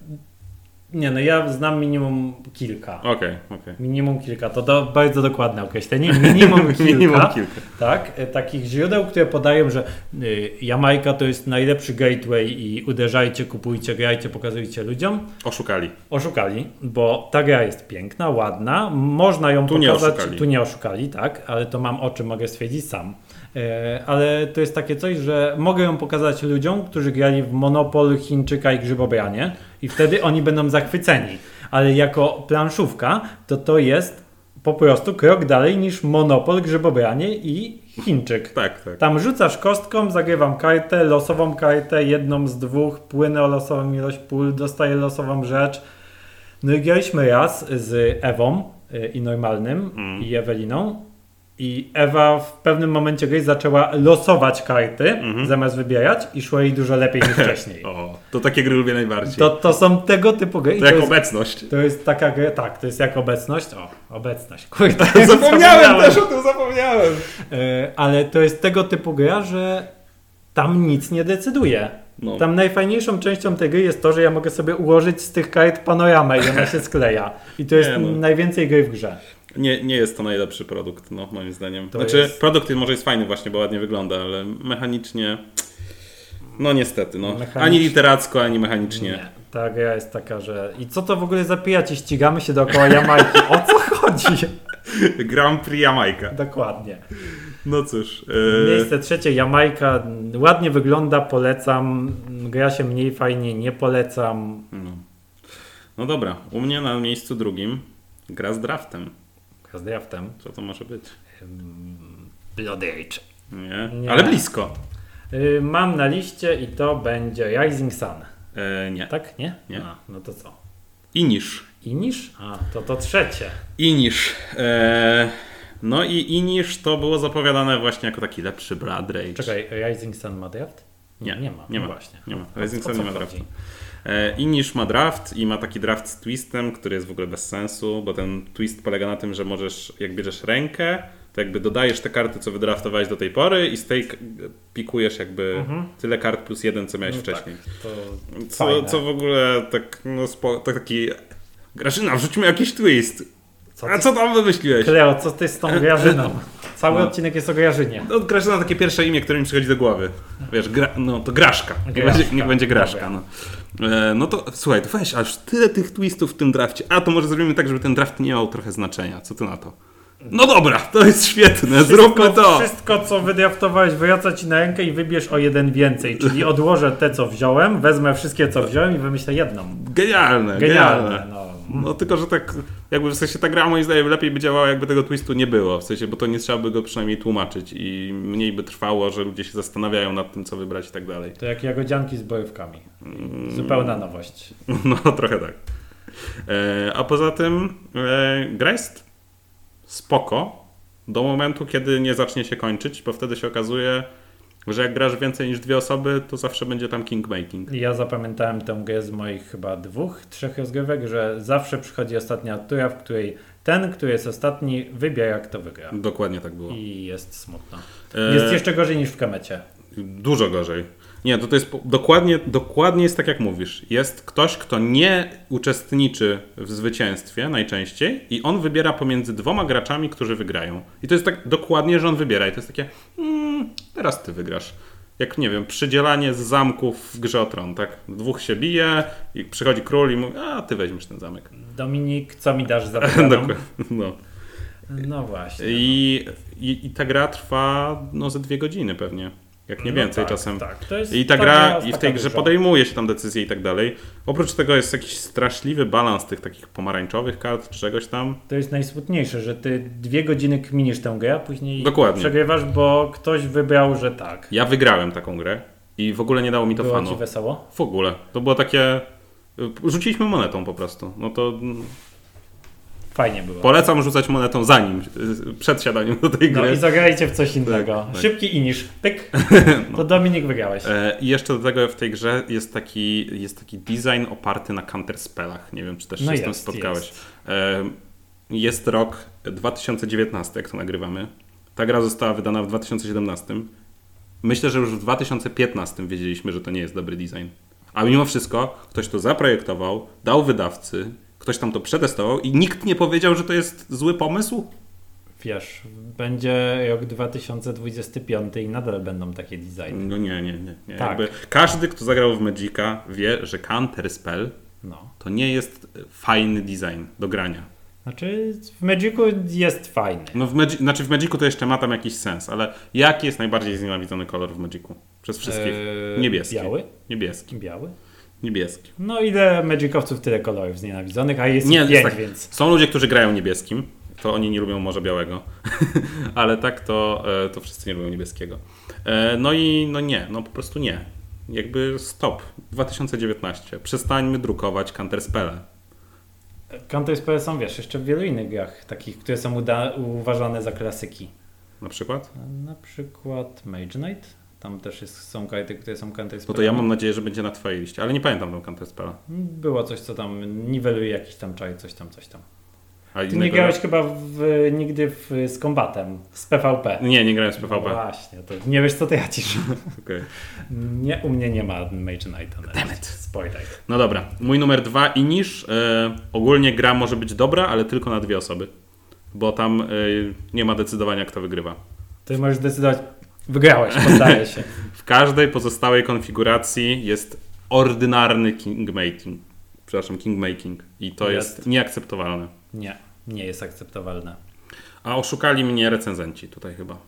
Nie, no ja znam minimum kilka. Okej, okej. Minimum kilka, to do, bardzo dokładne określenie. Minimum kilka. Minimum kilka. Tak, e, takich źródeł, które podają, że y, Jamajka to jest najlepszy gateway i uderzajcie, kupujcie, grajcie, pokazujcie ludziom. Oszukali. Oszukali, bo ta gra jest piękna, ładna, można ją Tu nie pokazać. oszukali. Tu nie oszukali, tak, ale to mam oczy, mogę stwierdzić sam. E, ale to jest takie coś, że mogę ją pokazać ludziom, którzy grali w Monopol, Chińczyka i Grzybobranie i wtedy oni będą zachwyceni. Ale jako planszówka to to jest po prostu krok dalej niż Monopol, Grzybobranie i Chińczyk. Tak, tak. Tam rzucasz kostką, zagrywam kartę, losową kartę, jedną z dwóch, płynę o losową ilość pól, dostaję losową rzecz. No i graliśmy raz z Ewą y, i Normalnym Mm. i Eweliną i Ewa w pewnym momencie gry zaczęła losować karty Mhm. zamiast wybierać i szło jej dużo lepiej niż wcześniej. O, to takie gry lubię najbardziej. To, to są tego typu gry. to to jak jest, obecność. to jest taka gra, tak, to jest jak obecność. O, obecność, kurde. Zapomniałem też o tym, zapomniałem. E, ale to jest tego typu gra, że tam nic nie decyduje. No. Tam najfajniejszą częścią tej gry jest to, że ja mogę sobie ułożyć z tych kart panoramę i ona się skleja. I to jest Nie, no. najwięcej gry w grze. Nie, nie jest to najlepszy produkt, no, moim zdaniem. To znaczy, jest- produkt może jest fajny właśnie, bo ładnie wygląda, ale mechanicznie... No niestety, no. Mechanicznie- Ani literacko, ani mechanicznie. Nie. Ta gra jest taka, że... I co to w ogóle za pijacie? Ścigamy się dookoła Jamajki. O co chodzi? Grand Prix Jamajka. Dokładnie. No cóż. e, Miejsce trzecie, Jamajka. Ładnie wygląda, polecam. Gra się mniej fajnie, nie polecam. No. no dobra, u mnie na miejscu drugim gra z draftem. Z draftem. Co to może być? Blood Age. Nie? Nie. Ale blisko. Y, Mam na liście i to będzie Rising Sun. E, nie. Tak? Nie? Nie. A, no to co? Inish. Inish? A, to to trzecie. Inish. E, no i Inish to było zapowiadane właśnie jako taki lepszy Blood Rage. Czekaj, Rising Sun ma draft? Nie, nie ma. Nie No ma. właśnie. Nie ma. Rising Sun nie ma chodzi? E, Inish ma draft i ma taki draft z twistem, który jest w ogóle bez sensu, bo ten twist polega na tym, że możesz, jak bierzesz rękę, to jakby dodajesz te karty, co wydraftowałeś do tej pory i z tej pikujesz jakby tyle kart plus jeden, co miałeś Mhm. No wcześniej. Tak, Co, co w ogóle tak, no spo, tak taki... Grażyna, wrzućmy jakiś twist. Co A ty- co tam wymyśliłeś? Kleo, co ty z tą Grażyną? Cały No. odcinek jest o Grażynie. No, Grażyna takie pierwsze imię, które mi przychodzi do głowy. Wiesz, gra, no to Graszka. Niech Graszka. będzie, niech będzie Graszka. No. E, no to słuchaj, to weź aż tyle tych twistów w tym drafcie. A to może zrobimy tak, żeby ten draft nie miał trochę znaczenia. Co ty na to? No dobra, to jest świetne, zróbmy to. Wszystko, co wydraftowałeś, wraca ci na rękę i wybierz o jeden więcej. Czyli odłożę te, co wziąłem, wezmę wszystkie, co wziąłem i wymyślę jedną. Genialne, Genialne. genialne. No. No tylko, że tak jakby w sensie ta gra moim zdaniem lepiej by działała, jakby tego twistu nie było. W sensie, bo to nie trzeba by go przynajmniej tłumaczyć i mniej by trwało, że ludzie się zastanawiają nad tym, co wybrać i tak dalej. To jak jagodzianki z bojówkami. Mm. Zupełna nowość. No, trochę tak. E, a poza tym e, gra jest spoko do momentu, kiedy nie zacznie się kończyć, bo wtedy się okazuje, że jak grasz więcej niż dwie osoby, to zawsze będzie tam kingmaking. Ja zapamiętałem tę grę z moich chyba dwóch, trzech rozgrywek, że zawsze przychodzi ostatnia tura, w której ten, który jest ostatni, wybiera, kto wygra. Dokładnie tak było. I jest smutno. E, Jest jeszcze gorzej niż w Kemecie. Dużo gorzej. Nie, to, to jest dokładnie, dokładnie jest tak jak mówisz. Jest ktoś, kto nie uczestniczy w zwycięstwie najczęściej i on wybiera pomiędzy dwoma graczami, którzy wygrają. I to jest tak dokładnie, że on wybiera i to jest takie mm, teraz ty wygrasz. Jak, nie wiem, przydzielanie z zamków w grze o tron, tak? Dwóch się bije i przychodzi król i mówi, a ty weźmiesz ten zamek. Dominik, co mi dasz za. No. No właśnie. I, i, I ta gra trwa no ze dwie godziny pewnie. Jak nie No więcej tak, czasem. Tak. To jest I ta gra, i w tej grze duża. podejmuje się tam decyzje i tak dalej. Oprócz tego jest jakiś straszliwy balans tych takich pomarańczowych kart czy czegoś tam. To jest najsmutniejsze, że ty dwie godziny kminisz tę grę, a później Dokładnie. przegrywasz, bo ktoś wybrał, że tak. Ja wygrałem taką grę i w ogóle nie dało mi to Było fanu. ci wesoło? W ogóle. To było takie... Rzuciliśmy monetą po prostu. No to mm, Fajnie było. polecam rzucać monetą zanim, y, przed siadaniem do tej No gry. i zagrajcie w coś innego. Tak, tak. Szybki inisz. Pyk. To Dominik wygrałeś. E, I jeszcze do tego w tej grze jest taki, jest taki design oparty na counterspellach. Nie wiem, czy też No się z tym jest, spotkałeś. jest. E, Jest rok 2019, jak to nagrywamy. Ta gra została wydana w 2017. Myślę, że już w 2015 wiedzieliśmy, że to nie jest dobry design. A mimo wszystko ktoś to zaprojektował, dał wydawcy, ktoś tam to przetestował i nikt nie powiedział, że to jest zły pomysł? Wiesz, będzie rok 2025 i nadal będą takie designy. No nie, nie, nie. nie. Tak. Jakby każdy, kto zagrał w Magica wie, że counterspell No. to nie jest fajny design do grania. Znaczy w Magicu jest fajny. No w Magi- znaczy w Magicu to jeszcze ma tam jakiś sens, ale jaki jest najbardziej znienawidzony kolor w Magicu? Przez wszystkich? Eee, Niebieski. Biały? Niebieski. Biały? Niebieski. No ile Magicowców, tyle kolorów znienawidzonych, a jest Nie, ich jest pięć, tak. więc... Są ludzie, którzy grają niebieskim, to oni nie lubią Morza Białego, ale tak to, e, to wszyscy nie lubią niebieskiego. E, No i no nie, no po prostu nie. Jakby stop. 2019. Przestańmy drukować counterspelle. Counterspell są, wiesz, jeszcze w wielu innych grach, takich, które są uważane za klasyki. Na przykład? Na przykład Mage Knight. Tam też jest, są karty, które są No Counterspell. to ja mam nadzieję, że będzie na twojej liście, ale nie pamiętam tą counterspella. Było coś, co tam niweluje jakiś tam czaj, coś tam, coś tam. A Ty nie grałeś chyba w, nigdy w, z kombatem, z PvP. Nie, nie grałem z No PvP. właśnie, to nie wiesz co tracisz. Okej. Nie, u mnie nie ma Mage Knighta. nawet. Spoiler. No dobra, mój numer dwa Inish. E, ogólnie gra może być dobra, ale tylko na dwie osoby. Bo tam e, nie ma decydowania, kto wygrywa. Ty możesz decydować, wygrałeś, poddaję się. W każdej pozostałej konfiguracji jest ordynarny kingmaking. Przepraszam, kingmaking. I to jest, Jest. nieakceptowalne. Nie, nie jest akceptowalne. A oszukali mnie recenzenci tutaj chyba.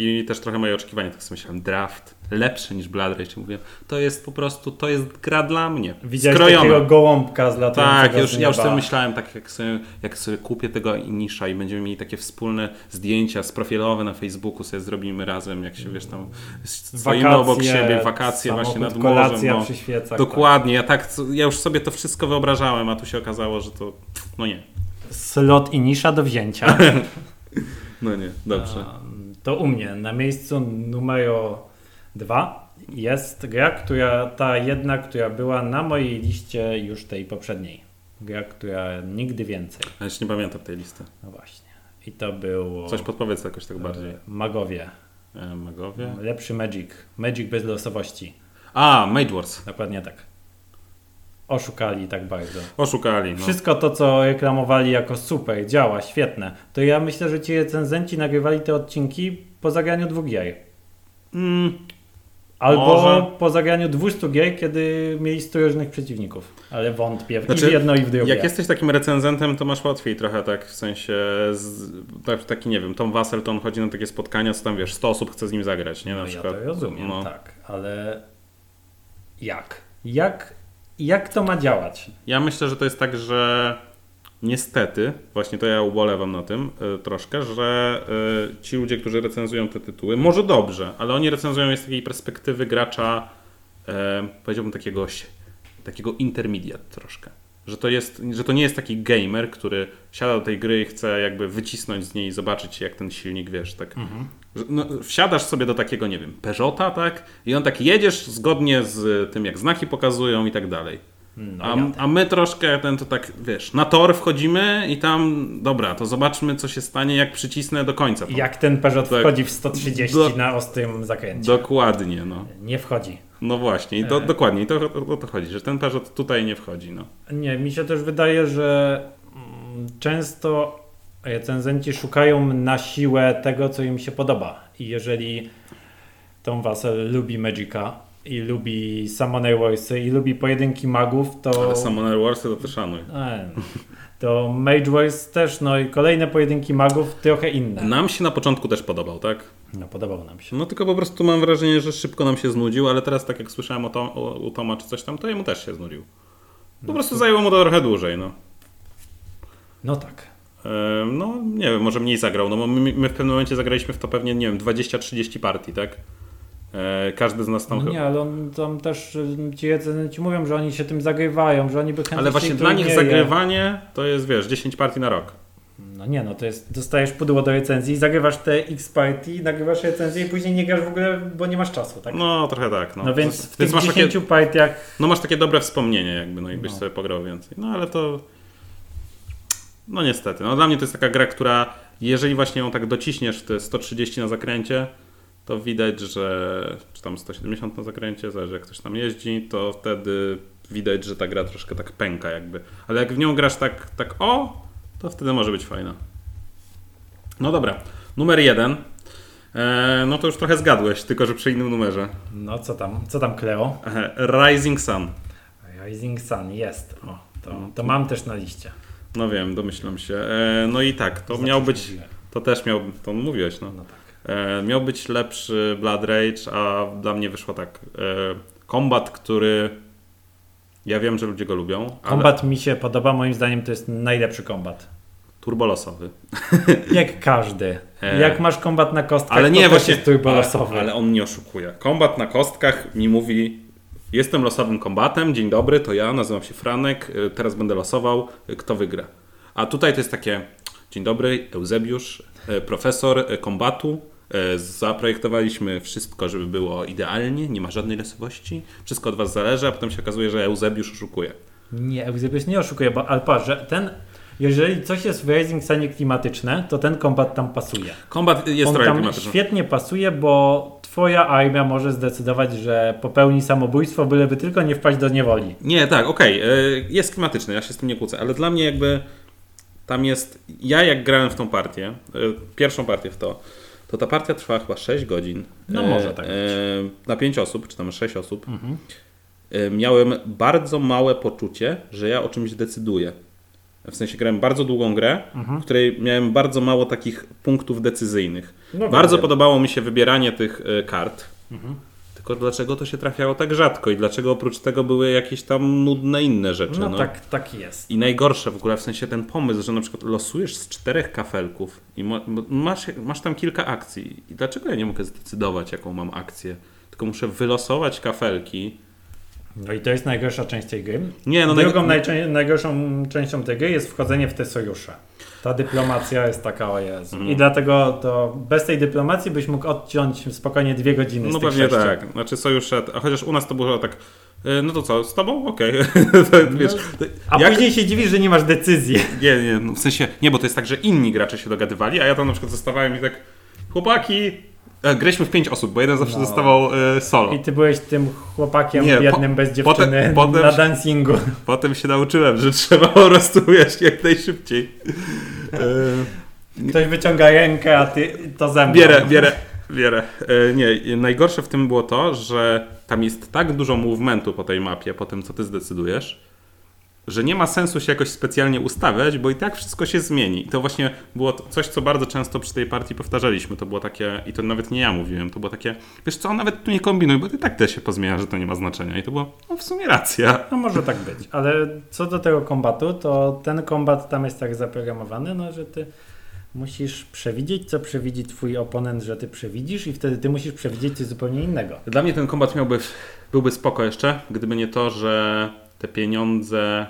I też trochę moje oczekiwania, tak sobie myślałem, draft lepszy niż Blood Rage. Mówię, to jest po prostu, to jest gra dla mnie. Widziałeś Skrojona. takiego gołąbka z Tak, już, ja już sobie myślałem, tak jak sobie, jak sobie kupię tego Inisza i będziemy mieli takie wspólne zdjęcia sprofilowe na Facebooku, sobie zrobimy razem, jak się wiesz tam stoimy obok siebie, wakacje właśnie nad morzem. kolacja No. przy świecach. Dokładnie, ja tak, ja już sobie to wszystko wyobrażałem, a tu się okazało, że to, no nie, Tak. Slot i nisza do wzięcia. no nie, dobrze. To u mnie na miejscu numer dwa jest gra, która ta jedna, która była na mojej liście już tej poprzedniej. Gra, która nigdy więcej. Ja już nie pamiętam tej listy. No właśnie. I to było Coś podpowiedz jakoś tak bardziej. e, Magowie. E, magowie? Lepszy Magic. Magic bez losowości. A, Mage Wars. Dokładnie tak. Oszukali tak bardzo. Oszukali. No. Wszystko to, co reklamowali jako super, działa, świetne, to ja myślę, że ci recenzenci nagrywali te odcinki po zagraniu dwóch gier. Mm, Albo Może. po zagraniu 200 gier, kiedy mieli 100 różnych przeciwników. Ale wątpię i Znaczy, w jedno i w drugie. Jak jesteś takim recenzentem, to masz łatwiej trochę tak, w sensie z, tak, taki, nie wiem, Tom Wasserton chodzi na takie spotkania, co tam wiesz, 100 osób chce z nim zagrać, nie? Na no, ja przykład. to rozumiem, no. tak. Ale jak? Jak, jak to ma działać? Ja myślę, że to jest tak, że niestety, właśnie to ja ubolewam na tym y, troszkę, że y, ci ludzie, którzy recenzują te tytuły, może dobrze, ale oni recenzują je z takiej perspektywy gracza, y, powiedziałbym takiego, takiego intermediate troszkę. Że to, jest, że to nie jest taki gamer, który siada do tej gry i chce jakby wycisnąć z niej i zobaczyć jak ten silnik, wiesz, tak. Że, No, wsiadasz sobie do takiego, nie wiem, Peugeota, tak? I on tak jedziesz zgodnie z tym, jak znaki pokazują i tak dalej. No, A, a my troszkę ten to tak, wiesz, na tor wchodzimy i tam, dobra, to zobaczmy, co się stanie, jak przycisnę do końca. Jak ten Peugeot Tak. wchodzi w 130 Do- na ostrym zakręcie? Dokładnie, no. Nie wchodzi. No właśnie, i to, E. dokładnie, i to o to chodzi, że ten Peugeot tutaj nie wchodzi, no. Nie, mi się też wydaje, że mm, często recenzenci szukają na siłę tego, co im się podoba. I jeżeli Tom Wassel lubi Magica i lubi Summoner Warsy i lubi pojedynki magów, to... Ale Summoner Warsy to też szanuj. E, To Mage Wars też, no i kolejne pojedynki magów trochę inne. Nam się na początku też podobał, tak? No podobał nam się. No tylko po prostu mam wrażenie, że szybko nam się znudził, ale teraz tak jak słyszałem o, Tom, o, u Toma czy coś tam, to jemu też się znudził. Po prostu zajęło mu to trochę dłużej, no. No tak. No, nie wiem, może mniej zagrał. No, my, my w pewnym momencie zagraliśmy w to pewnie, nie wiem, 20-30 partii, tak? E, Każdy z nas tam No nie, ale on, tam też ci recenzenci mówią, że oni się tym zagrywają, że oni by chętnie Ale właśnie dla nich zagrywanie to jest, wiesz, 10 partii na rok. No nie, no to jest, dostajesz pudło do recenzji, zagrywasz te X partii, nagrywasz recenzję i później nie grasz w ogóle, bo nie masz czasu, tak? No, trochę tak. No, No więc w tych masz 10 takie, partiach no masz takie dobre wspomnienie, jakby, no jakbyś No. sobie pograł więcej. No ale to. No niestety. No, dla mnie to jest taka gra, która, jeżeli właśnie ją tak dociśniesz w te 130 na zakręcie, to widać, że. Czy tam 170 na zakręcie, zależy jak ktoś tam jeździ, to wtedy widać, że ta gra troszkę tak pęka, jakby. Ale jak w nią grasz tak, tak o, to wtedy może być fajna. No dobra. Numer jeden. E, no to już trochę zgadłeś, tylko że przy innym numerze. No co tam, co tam Cleo? Rising Sun. Rising Sun jest. O, to, to mam też na liście. No wiem, domyślam się. E, no i tak, to Zawsze miał być, mówiłem. to też miał, to mówiłeś, no. No tak. E, miał być lepszy Blood Rage, a dla mnie wyszło tak. E, kombat, który ja wiem, że ludzie go lubią, ale Kombat mi się podoba, moim zdaniem to jest najlepszy kombat. turbolosowy. Jak każdy. E. Jak masz kombat na kostkach, Ale nie, to właśnie, jest turbolosowy. ale, ale on nie oszukuje. Kombat na kostkach mi mówi, jestem losowym kombatem, dzień dobry, to ja, nazywam się Franek, y, teraz będę losował, y, kto wygra. A tutaj to jest takie, dzień dobry, Eusebiusz, y, profesor kombatu, zaprojektowaliśmy wszystko, żeby było idealnie, nie ma żadnej losowości, wszystko od was zależy, a potem się okazuje, że Eusebiusz oszukuje. Nie, Eusebiusz nie oszukuje, bo ale patrz, że ten, jeżeli coś jest w Rising Sunie klimatyczne, to ten kombat tam pasuje. Kombat jest On trochę tam klimatyczny. świetnie pasuje, bo twoja armia może zdecydować, że popełni samobójstwo, byleby tylko nie wpaść do niewoli. Nie, tak, okej, y, jest klimatyczny, ja się z tym nie kłócę, ale dla mnie jakby tam jest, ja jak grałem w tą partię, y, pierwszą partię w to, to ta partia trwała chyba 6 godzin. No Y, może tak być. Na 5 osób, czy tam 6 osób. Mhm. Miałem bardzo małe poczucie, że ja o czymś decyduję. W sensie grałem bardzo długą grę, w której miałem bardzo mało takich punktów decyzyjnych. No bardzo wiem. podobało mi się wybieranie tych e, kart. Tylko dlaczego to się trafiało tak rzadko i dlaczego oprócz tego były jakieś tam nudne inne rzeczy? No, no. tak, tak jest. I najgorsze w ogóle, w sensie ten pomysł, że na przykład losujesz z czterech kafelków i masz, masz tam kilka akcji. I dlaczego ja nie mogę zdecydować, jaką mam akcję? Tylko muszę wylosować kafelki. No i to jest najgorsza część tej gry. Nie, no Drugą naj- najczę- najgorszą częścią tej gry jest wchodzenie w te sojusze. Ta dyplomacja jest taka, o Jezu. Mhm. I dlatego to bez tej dyplomacji byś mógł odciąć spokojnie dwie godziny z No tych pewnie sześciu. tak. Znaczy sojusze, a chociaż u nas to było tak, e, no to co, z tobą? Okej. Wiesz, to- A jak- później się dziwisz, że nie masz decyzji. Nie, nie, no w sensie, nie, bo to jest tak, że inni gracze się dogadywali, a ja tam na przykład zostawałem i tak, chłopaki, graliśmy w pięć osób, bo jeden zawsze No. zostawał e, solo. I ty byłeś tym chłopakiem Nie, po- biednym bez dziewczyny potem- na dancingu. Potem się nauczyłem, że trzeba po prostu wiesz, jak najszybciej. E, Ktoś wyciąga rękę, a ty to mną. Bierę, bierę, bierę. E, nie, najgorsze w tym było to, że tam jest tak dużo movementu po tej mapie, po tym co ty zdecydujesz, że nie ma sensu się jakoś specjalnie ustawiać, bo i tak wszystko się zmieni. I to właśnie było coś, co bardzo często przy tej partii powtarzaliśmy. To było takie, i to nawet nie ja mówiłem, to było takie, wiesz co, nawet tu nie kombinuj, bo ty tak też się pozmienia, że to nie ma znaczenia. I to było, no w sumie racja. No może tak być, ale co do tego kombatu, to ten kombat tam jest tak zaprogramowany, no że ty musisz przewidzieć, co przewidzi twój oponent, że ty przewidzisz i wtedy ty musisz przewidzieć coś zupełnie innego. Dla mnie ten kombat miałby, byłby spoko jeszcze, gdyby nie to, że te pieniądze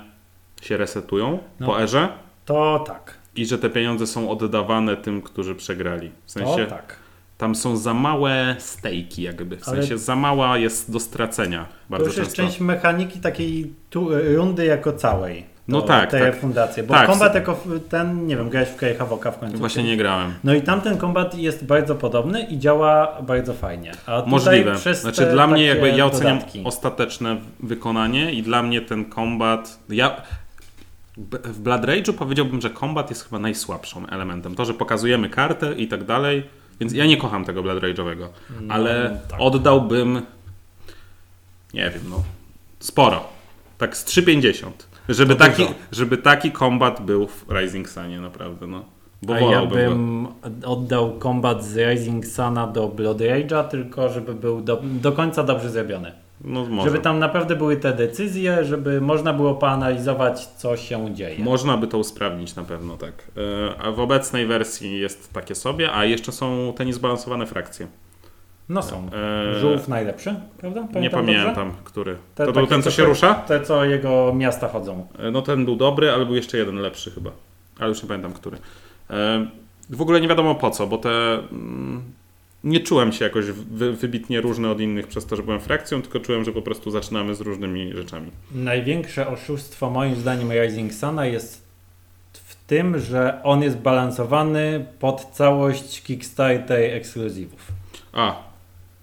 się resetują No. po erze To tak, i że te pieniądze są oddawane tym, którzy przegrali. W to sensie tak. tam są za małe stejki jakby, w Ale- sensie za mała jest do stracenia To bardzo już jest często. część mechaniki takiej tu, rundy jako całej. No tak, Te tak. fundacje, bo Tak, kombat jako ten, nie wiem, grałeś w Kej Havoka w końcu. Właśnie nie grałem. No i tamten kombat jest bardzo podobny i działa bardzo fajnie. Możliwe. Znaczy dla mnie jakby ja oceniam dodatki. ostateczne wykonanie i dla mnie ten kombat, ja w Blood Rage'u powiedziałbym, że kombat jest chyba najsłabszym elementem. To, że pokazujemy kartę i tak dalej, więc ja nie kocham tego Blood Rage'owego, No, ale tak. oddałbym nie wiem, no sporo. Tak z 3,50. Żeby To taki, dużo. żeby taki kombat był w Rising Sunie naprawdę, no. Bo A ja wolałbym go. bym oddał kombat z Rising Suna do Blood Rage'a, tylko żeby był do, do końca dobrze zrobiony. No. Żeby tam naprawdę były te decyzje, żeby można było poanalizować, co się dzieje. Można by to usprawnić na pewno, tak. E, A w obecnej wersji jest takie sobie, a jeszcze są te niezbalansowane frakcje. No są. E, Żółw najlepszy, prawda? Nie Pamiętam dobrze? pamiętam, który. Te to był ten, co się te- rusza? Te, co jego miasta chodzą. E, No ten był dobry, ale był jeszcze jeden lepszy chyba. Ale już nie pamiętam, który. E, W ogóle nie wiadomo po co, bo te... mm, Nie czułem się jakoś wy, wybitnie różny od innych przez to, że byłem frakcją, tylko czułem, że po prostu zaczynamy z różnymi rzeczami. Największe oszustwo moim zdaniem Rising Suna jest w tym, że on jest balansowany pod całość Kickstarter ekskluzywów. A,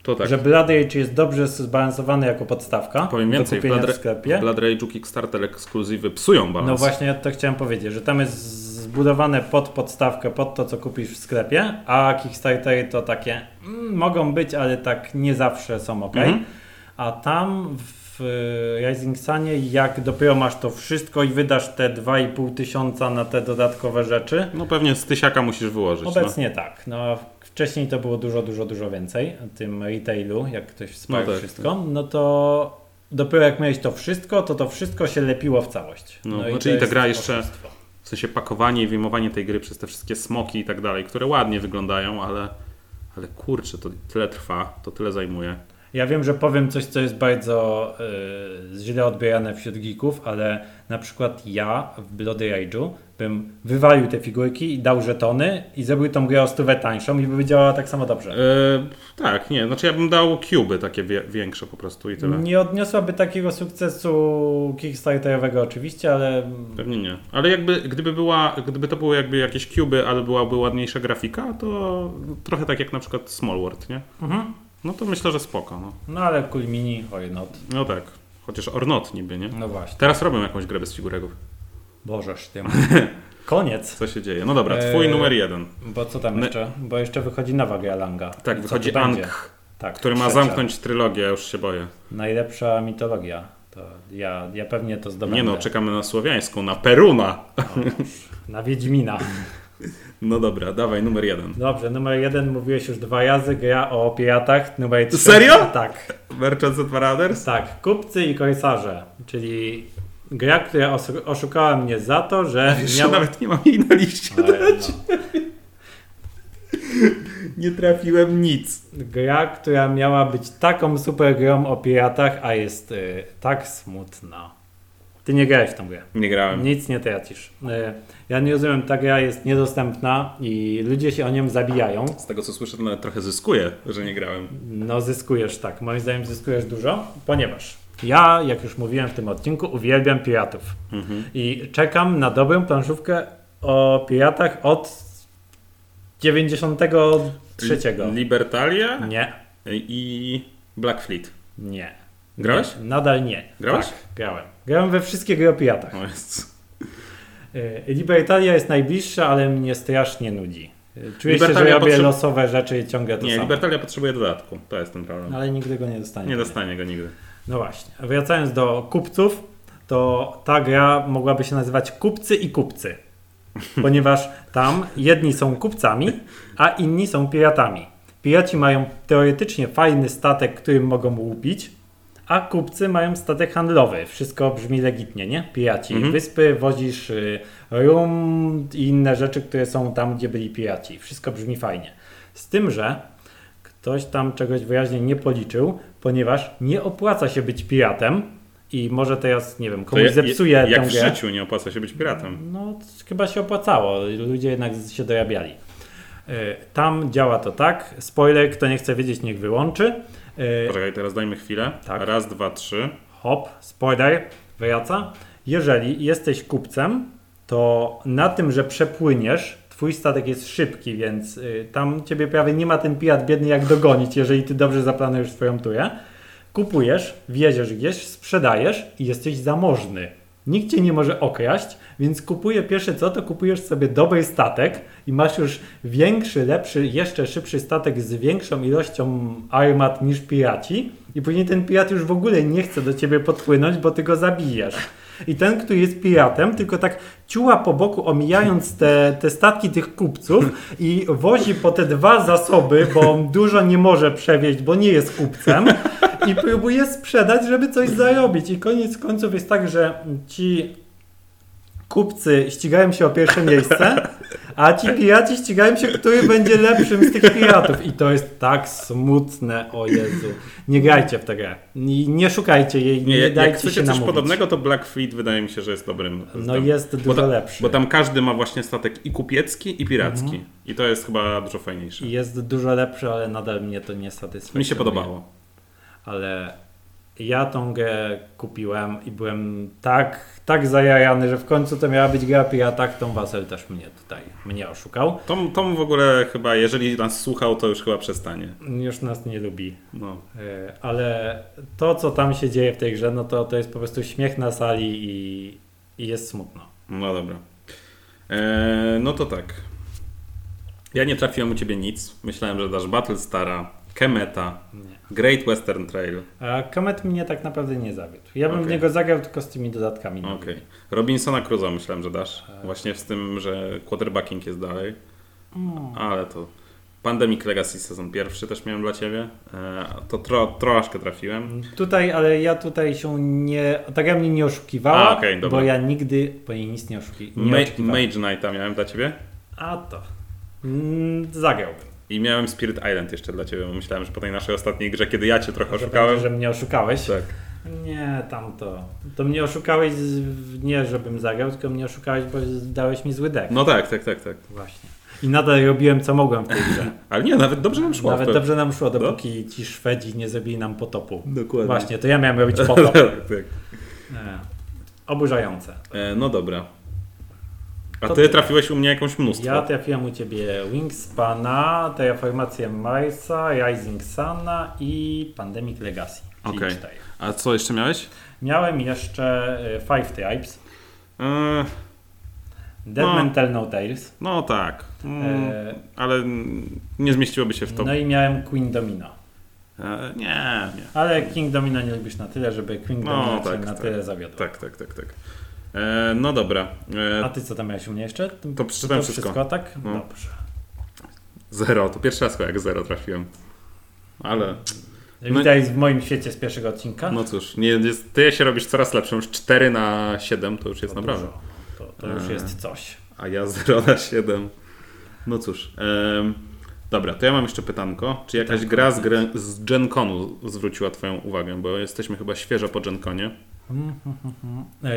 to tak. Że Blood Rage jest dobrze zbalansowany jako podstawka Powiem do więcej, w kupienia Blood, w sklepie. Blood Rage'u Kickstarter ekskluzywy psują balans. No właśnie ja to chciałem powiedzieć, że tam jest zbudowane pod podstawkę, pod to co kupisz w sklepie, a Kickstartery to takie mm, mogą być, ale tak nie zawsze są ok. Mhm. A tam w Rising Sunie, jak dopiero masz to wszystko i wydasz te 2,5 tysiąca na te dodatkowe rzeczy, No pewnie z tysiaka musisz wyłożyć. no. obecnie tak. No, wcześniej to było dużo, dużo, dużo więcej tym retailu, jak ktoś wsparł No tak, wszystko, no to dopiero jak miałeś to wszystko, to to wszystko się lepiło w całość. No, i no to czyli ta jest gra jeszcze- oszustwo. W sensie pakowanie i wyjmowanie tej gry przez te wszystkie smoki i tak dalej, które ładnie wyglądają, ale, ale kurczę, to tyle trwa, to tyle zajmuje. Ja wiem, że powiem coś, co jest bardzo y, źle odbierane wśród geeków, ale na przykład ja w Bloody Rage'u bym wywalił te figurki i dał żetony i zrobił tą grę o stówę tańszą i by działała tak samo dobrze. E, tak, nie, znaczy ja bym dał cuby takie wie, większe po prostu i tyle. Nie odniosłaby takiego sukcesu Kickstarterowego oczywiście, ale Pewnie nie. Ale jakby, gdyby była, gdyby to były jakby jakieś cuby, ale byłaby ładniejsza grafika, to trochę tak jak na przykład Small World, nie? mhm. No to myślę, że spoko, no. no ale Cool Mini, why not? No tak. Chociaż Ornot niby, nie? No właśnie. Teraz robią jakąś grę bez figurek. Bożeż tym. Koniec. Co się dzieje? No dobra, twój Eee, numer jeden. Bo co tam jeszcze? Bo jeszcze wychodzi nowa gra Langa. Tak, wychodzi? Ankh, Tak, który ma trzecia. zamknąć trylogię, ja już się boję. Najlepsza mitologia. To ja, ja pewnie to zdobędę. Nie no, czekamy na słowiańską, na Peruna. Na Wiedźmina. No dobra, dawaj, numer jeden. Dobrze, numer jeden mówiłeś już dwa razy, gra o piratach. Numer trzy. Serio? Tak. Merchants of? Tak, kupcy i korsarze, czyli gra, która os- oszukała mnie za to, że Jeszcze miała... nawet nie mam jej na liście. Ale no. Nie trafiłem nic. Gra, która miała być taką super grą o piratach, a jest y, tak smutna. Ty nie grałeś w tą grę. Nie grałem. Nic nie tracisz. Y, ja nie rozumiem, ta gra jest niedostępna i ludzie się o nią zabijają. Z tego co słyszę, to nawet trochę zyskuję, że nie grałem. No zyskujesz tak, moim zdaniem zyskujesz dużo, ponieważ ja, jak już mówiłem w tym odcinku, uwielbiam piratów. Mhm. I czekam na dobrą planszówkę o piratach od 93. Libertalia Nie, i Black Fleet. nie. Grałeś? Nadal nie. Grałeś? Tak, grałem. Grałem we wszystkie gry o piratach. O jest. Y, Libertalia jest najbliższa, ale mnie strasznie nudzi. Y, Czuję się, Libertalia że robię losowe rzeczy i ciągle to Nie, samo. Libertalia potrzebuje dodatku. To jest ten problem. Ale nigdy go nie dostanie. Nie dostanie go nigdy. No właśnie. Wracając do kupców, to ta gra mogłaby się nazywać Kupcy i Kupcy. Ponieważ tam jedni są kupcami, a inni są piratami. Piraci mają teoretycznie fajny statek, którym mogą łupić, a kupcy mają statek handlowy. Wszystko brzmi legitnie, nie? Piraci. Mhm. Wyspy, wozisz y, rum i inne rzeczy, które są tam, gdzie byli piraci. Wszystko brzmi fajnie. Z tym, że ktoś tam czegoś wyraźnie nie policzył, ponieważ nie opłaca się być piratem i może teraz, nie wiem, komuś ja- zepsuje Jak tę w grę. życiu nie opłaca się być piratem. No, chyba się opłacało. Ludzie jednak się dorabiali. Y, Tam działa to tak. Spoiler, kto nie chce wiedzieć, niech wyłączy. Y, Poczekaj, teraz dajmy chwilę. Tak. Raz, dwa, trzy. Hop, spoiler, wraca. Jeżeli jesteś kupcem, to na tym, że przepłyniesz, twój statek jest szybki, więc y, tam ciebie prawie nie ma ten pirat biedny jak dogonić, jeżeli ty dobrze zaplanujesz swoją turę. Kupujesz, wieziesz gdzieś, sprzedajesz i jesteś zamożny. Nikt cię nie może okraść, więc kupuje pierwsze co, to kupujesz sobie dobry statek i masz już większy, lepszy, jeszcze szybszy statek z większą ilością armat niż piraci i później ten pirat już w ogóle nie chce do ciebie podpłynąć, bo ty go zabijesz. I ten, który jest piratem, tylko tak ciuła po boku, omijając te, te statki tych kupców i wozi po te dwa zasoby, bo dużo nie może przewieźć, bo nie jest kupcem i próbuje sprzedać, żeby coś zarobić. I koniec końców jest tak, że ci kupcy ścigają się o pierwsze miejsce, a ci piraci ścigają się, który będzie lepszym z tych piratów. I to jest tak smutne, o Jezu. Nie grajcie w tę grę. Nie, szukajcie jej, nie, Nie, jak dajcie chcecie się coś namówić. podobnego, to Black Fleet wydaje mi się, że jest dobrym. No zdaniem. jest bo, dużo ta- lepszy. bo tam każdy ma właśnie statek i kupiecki, i piracki. Mhm. I to jest chyba dużo fajniejsze. Jest dużo lepszy, ale nadal mnie to nie satysfakcjonuje. Mi się podobało. Ale ja tą grę kupiłem i byłem tak, tak zajarany, że w końcu to miała być gra piratach. Tom Wasel też mnie tutaj mnie oszukał. Tom, Tom w ogóle chyba, jeżeli nas słuchał, to już chyba przestanie. Już nas nie lubi. No. E, Ale to, co tam się dzieje w tej grze, no to, to jest po prostu śmiech na sali i, i jest smutno. No dobra. Eee, no to tak. Ja nie trafiłem u ciebie nic. Myślałem, że dasz Battlestara, Kemeta, Nie. Great Western Trail. A Comet mnie tak naprawdę nie zawiódł. Ja bym w Okej. niego zagrał tylko z tymi dodatkami. Okej. nowymi. Robinsona Crusoe myślałem, że dasz. E. Właśnie z tym, że quarterbacking jest dalej. Mm. Ale to... Pandemic Legacy sezon pierwszy też miałem dla ciebie. Eee, to tro, troszkę trafiłem. Tutaj, ale ja tutaj się nie. Ta gra mnie nie oszukiwała, A, dobra. bo ja nigdy po niej nic nie, oszuki, nie Ma-. Mage Knighta miałem dla ciebie. A to. Mm, zagrałbym. I miałem Spirit Island jeszcze dla ciebie, bo myślałem, że po tej naszej ostatniej grze, kiedy ja cię trochę oszukałem. będzie, że mnie oszukałeś. Tak. Nie, tam to. Mnie oszukałeś nie, żebym zagrał, tylko mnie oszukałeś, bo dałeś mi zły deck. No tak, tak, tak, tak. Właśnie. I nadal robiłem co mogłem w tej grze. Ale nie, nawet dobrze nam szło. Nawet to. dobrze nam szło, dopóki ci Szwedzi nie zrobili nam potopu. Dokładnie. Właśnie, to ja miałem robić potop. tak, tak. Nie. Oburzające. E, no dobra. A ty trafiłeś u mnie jakąś mnóstwo. Ja trafiłem u ciebie Wingspana, Terraformację Marsa, Rising Suna i Pandemic Legacy. Okej. cztery. A co jeszcze miałeś? Miałem jeszcze y, Five Tribes, E, Dead No. Man Tell No Tales, no tak. Mm, e, ale nie zmieściłoby się w to. no i miałem Queen Domino. E, nie, nie. Ale King Domino nie lubisz na tyle, żeby King No, Domino cię tak, na tak. tyle zawiodł. Tak, tak, tak, tak. E, no dobra. E, A ty co tam miałeś u mnie jeszcze? To przeczytałem wszystko. tak? No. Dobrze. zero. To pierwszy raz jak zero trafiłem. Ale No- Witaj w moim świecie z pierwszego odcinka. no cóż, nie, jest, ty się robisz coraz lepszą. Już 4 na 7 to już jest To naprawdę. To, to już Eee. jest coś. A ja 0 na 7. No cóż. em, dobra, to ja mam jeszcze pytanko. Czy jakaś Pytanko. gra z, z Gen Conu zwróciła Twoją uwagę? Bo jesteśmy chyba świeżo po Gen Conie. E,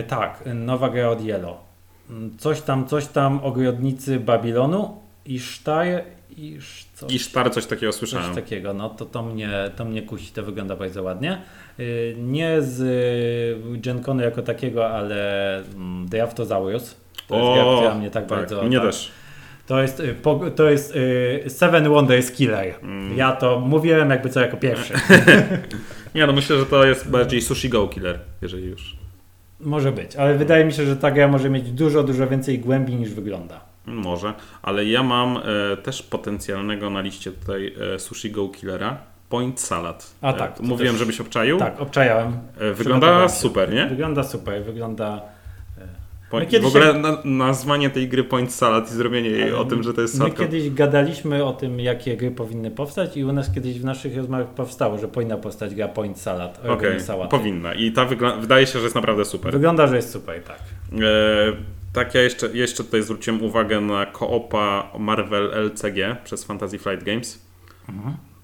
tak, nowa gra od Yellow. Mm, Coś tam, coś tam ogrodnicy Babilonu i Sztar i coś, I Sztar coś takiego coś słyszałem. takiego. No to, to, mnie, to mnie kusi, to wygląda bardzo ładnie. Y, Nie z y, Genconu jako takiego, ale mm, Draftosaurus. To jest gra, która mnie tak, bardzo... Mnie tak, też. To jest, to jest Seven Wonders Killer. Mm. Ja to mówiłem jakby co jako pierwszy. Nie, no myślę, że to jest bardziej Sushi Go Killer, jeżeli już. Może być, ale wydaje mi się, że ta gra może mieć dużo, dużo więcej głębi niż wygląda. Może, ale ja mam e, też potencjalnego na liście tutaj e, Sushi Go Killera. Point Salad. A tak, E, mówiłem, też- żebyś obczaił. Tak, obczajałem. E, wygląda super, nie? Wygląda super, wygląda... My kiedyś w ogóle na, nazwanie tej gry Point Salad i zrobienie jej o tym, że to jest My sałatko. kiedyś gadaliśmy o tym, jakie gry powinny powstać i u nas kiedyś w naszych rozmowach powstało, że powinna powstać gra Point Salad. Okej, sałaty. powinna. I ta wydaje się, że jest naprawdę super. Wygląda, że jest super, tak. E, tak, ja jeszcze, jeszcze tutaj zwróciłem uwagę na koopa Marvel LCG przez Fantasy Flight Games.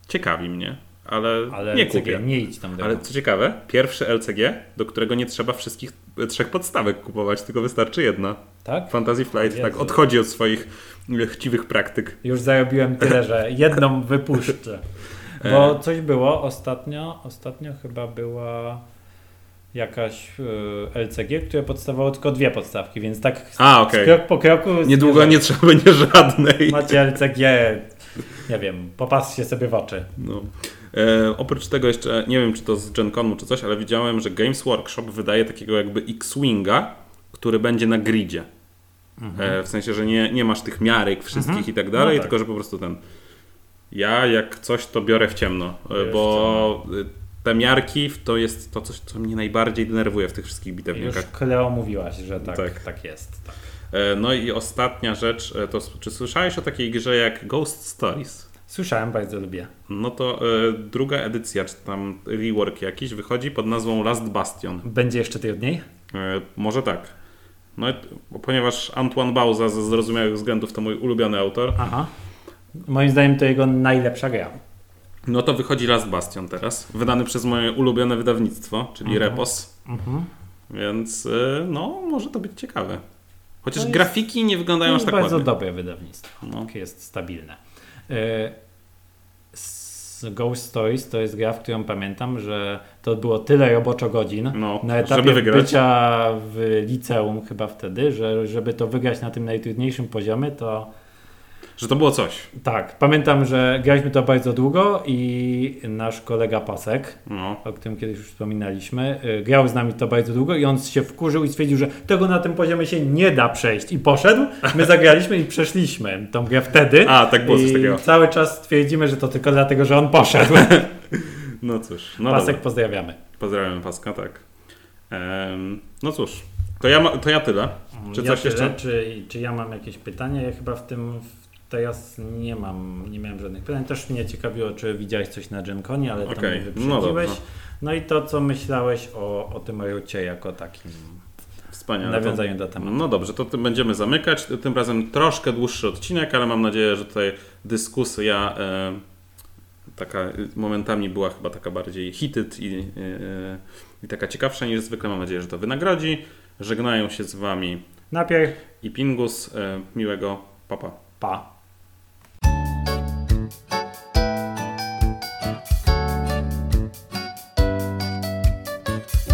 Ciekawi mnie, ale, Ale nie LCG, kupię. nie idź tam do Ale co ciekawe, pierwszy LCG, do którego nie trzeba wszystkich trzech podstawek kupować, tylko wystarczy jedna. Tak? Fantasy Flight tak Jezu. odchodzi od swoich e, chciwych praktyk. Już zarobiłem tyle, że jedną wypuszczę. E. Bo coś było ostatnio, ostatnio chyba była jakaś y, LCG, które podstawowało tylko dwie podstawki, więc tak A, okej. krok po kroku Niedługo nie trzeba będzie żadnej. macie LCG, nie wiem, popatrzcie sobie w oczy. No. E, oprócz tego jeszcze, nie wiem czy to z Gen Conu czy coś, ale widziałem, że Games Workshop wydaje takiego jakby X-Winga, który będzie na gridzie. E, w sensie, że nie, nie masz tych miarek wszystkich Mhm. i tak dalej, No tak. tylko że po prostu ten. Ja jak coś to biorę w ciemno, e, Bierzesz bo e, te miarki to jest to coś, co mnie najbardziej denerwuje w tych wszystkich Już bitewnikach. Kleo mówiłaś, że tak, Tak. tak. jest. Tak. E, no i ostatnia rzecz, e, to czy słyszałeś o takiej grze jak Ghost Stories? Słyszałem, bardzo lubię. No to e, druga edycja, czy tam rework jakiś wychodzi pod nazwą Last Bastion. Będzie jeszcze trudniej? E, może tak. No, ponieważ Antoine Bauza ze zrozumiałych względów to mój ulubiony autor, Aha. Moim zdaniem to jego najlepsza gra. no to wychodzi Last Bastion teraz, wydany przez moje ulubione wydawnictwo, czyli Mhm. Repos, Mhm. więc e, no, może to być ciekawe. Chociaż jest- grafiki nie wyglądają aż tak bardzo ładnie. dobre wydawnictwo. No. Takie jest stabilne. Z Ghost Stories to jest gra, w którą pamiętam, że to było tyle roboczo godzin No, na etapie bycia w liceum chyba wtedy, że żeby to wygrać na tym najtrudniejszym poziomie, to Że to było coś. tak, pamiętam, że graliśmy to bardzo długo i nasz kolega Pasek, No. o którym kiedyś już wspominaliśmy, y, grał z nami to bardzo długo i on się wkurzył i stwierdził, że tego na tym poziomie się nie da przejść i poszedł. My zagraliśmy i przeszliśmy tą grę wtedy. A, tak było coś takiego. cały czas twierdzimy, że to tylko dlatego, że on poszedł. No cóż. No Pasek dobra. pozdrawiamy. Pozdrawiam Paska, tak. Em, no cóż, to ja, ma, to ja tyle. Czy ja coś tyle, jeszcze? Czy, czy ja mam jakieś pytania? Ja chyba w tym w- teraz nie mam, nie miałem żadnych pytań. Też mnie ciekawiło, czy widziałeś coś na GenConie, ale to Okej, mnie no wyprzedziłeś. dobrze. No i to, co myślałeś o, o tym Rocie jako takim Wspaniale. nawiązaniu do tematu. no dobrze, to tym będziemy zamykać. Tym razem troszkę dłuższy odcinek, ale mam nadzieję, że tutaj dyskusja e, taka momentami była chyba taka bardziej heated i, e, i taka ciekawsza niż zwykle. Mam nadzieję, że to wynagrodzi. Żegnają się z Wami Najpierw i Pingus. E, miłego papa. pa.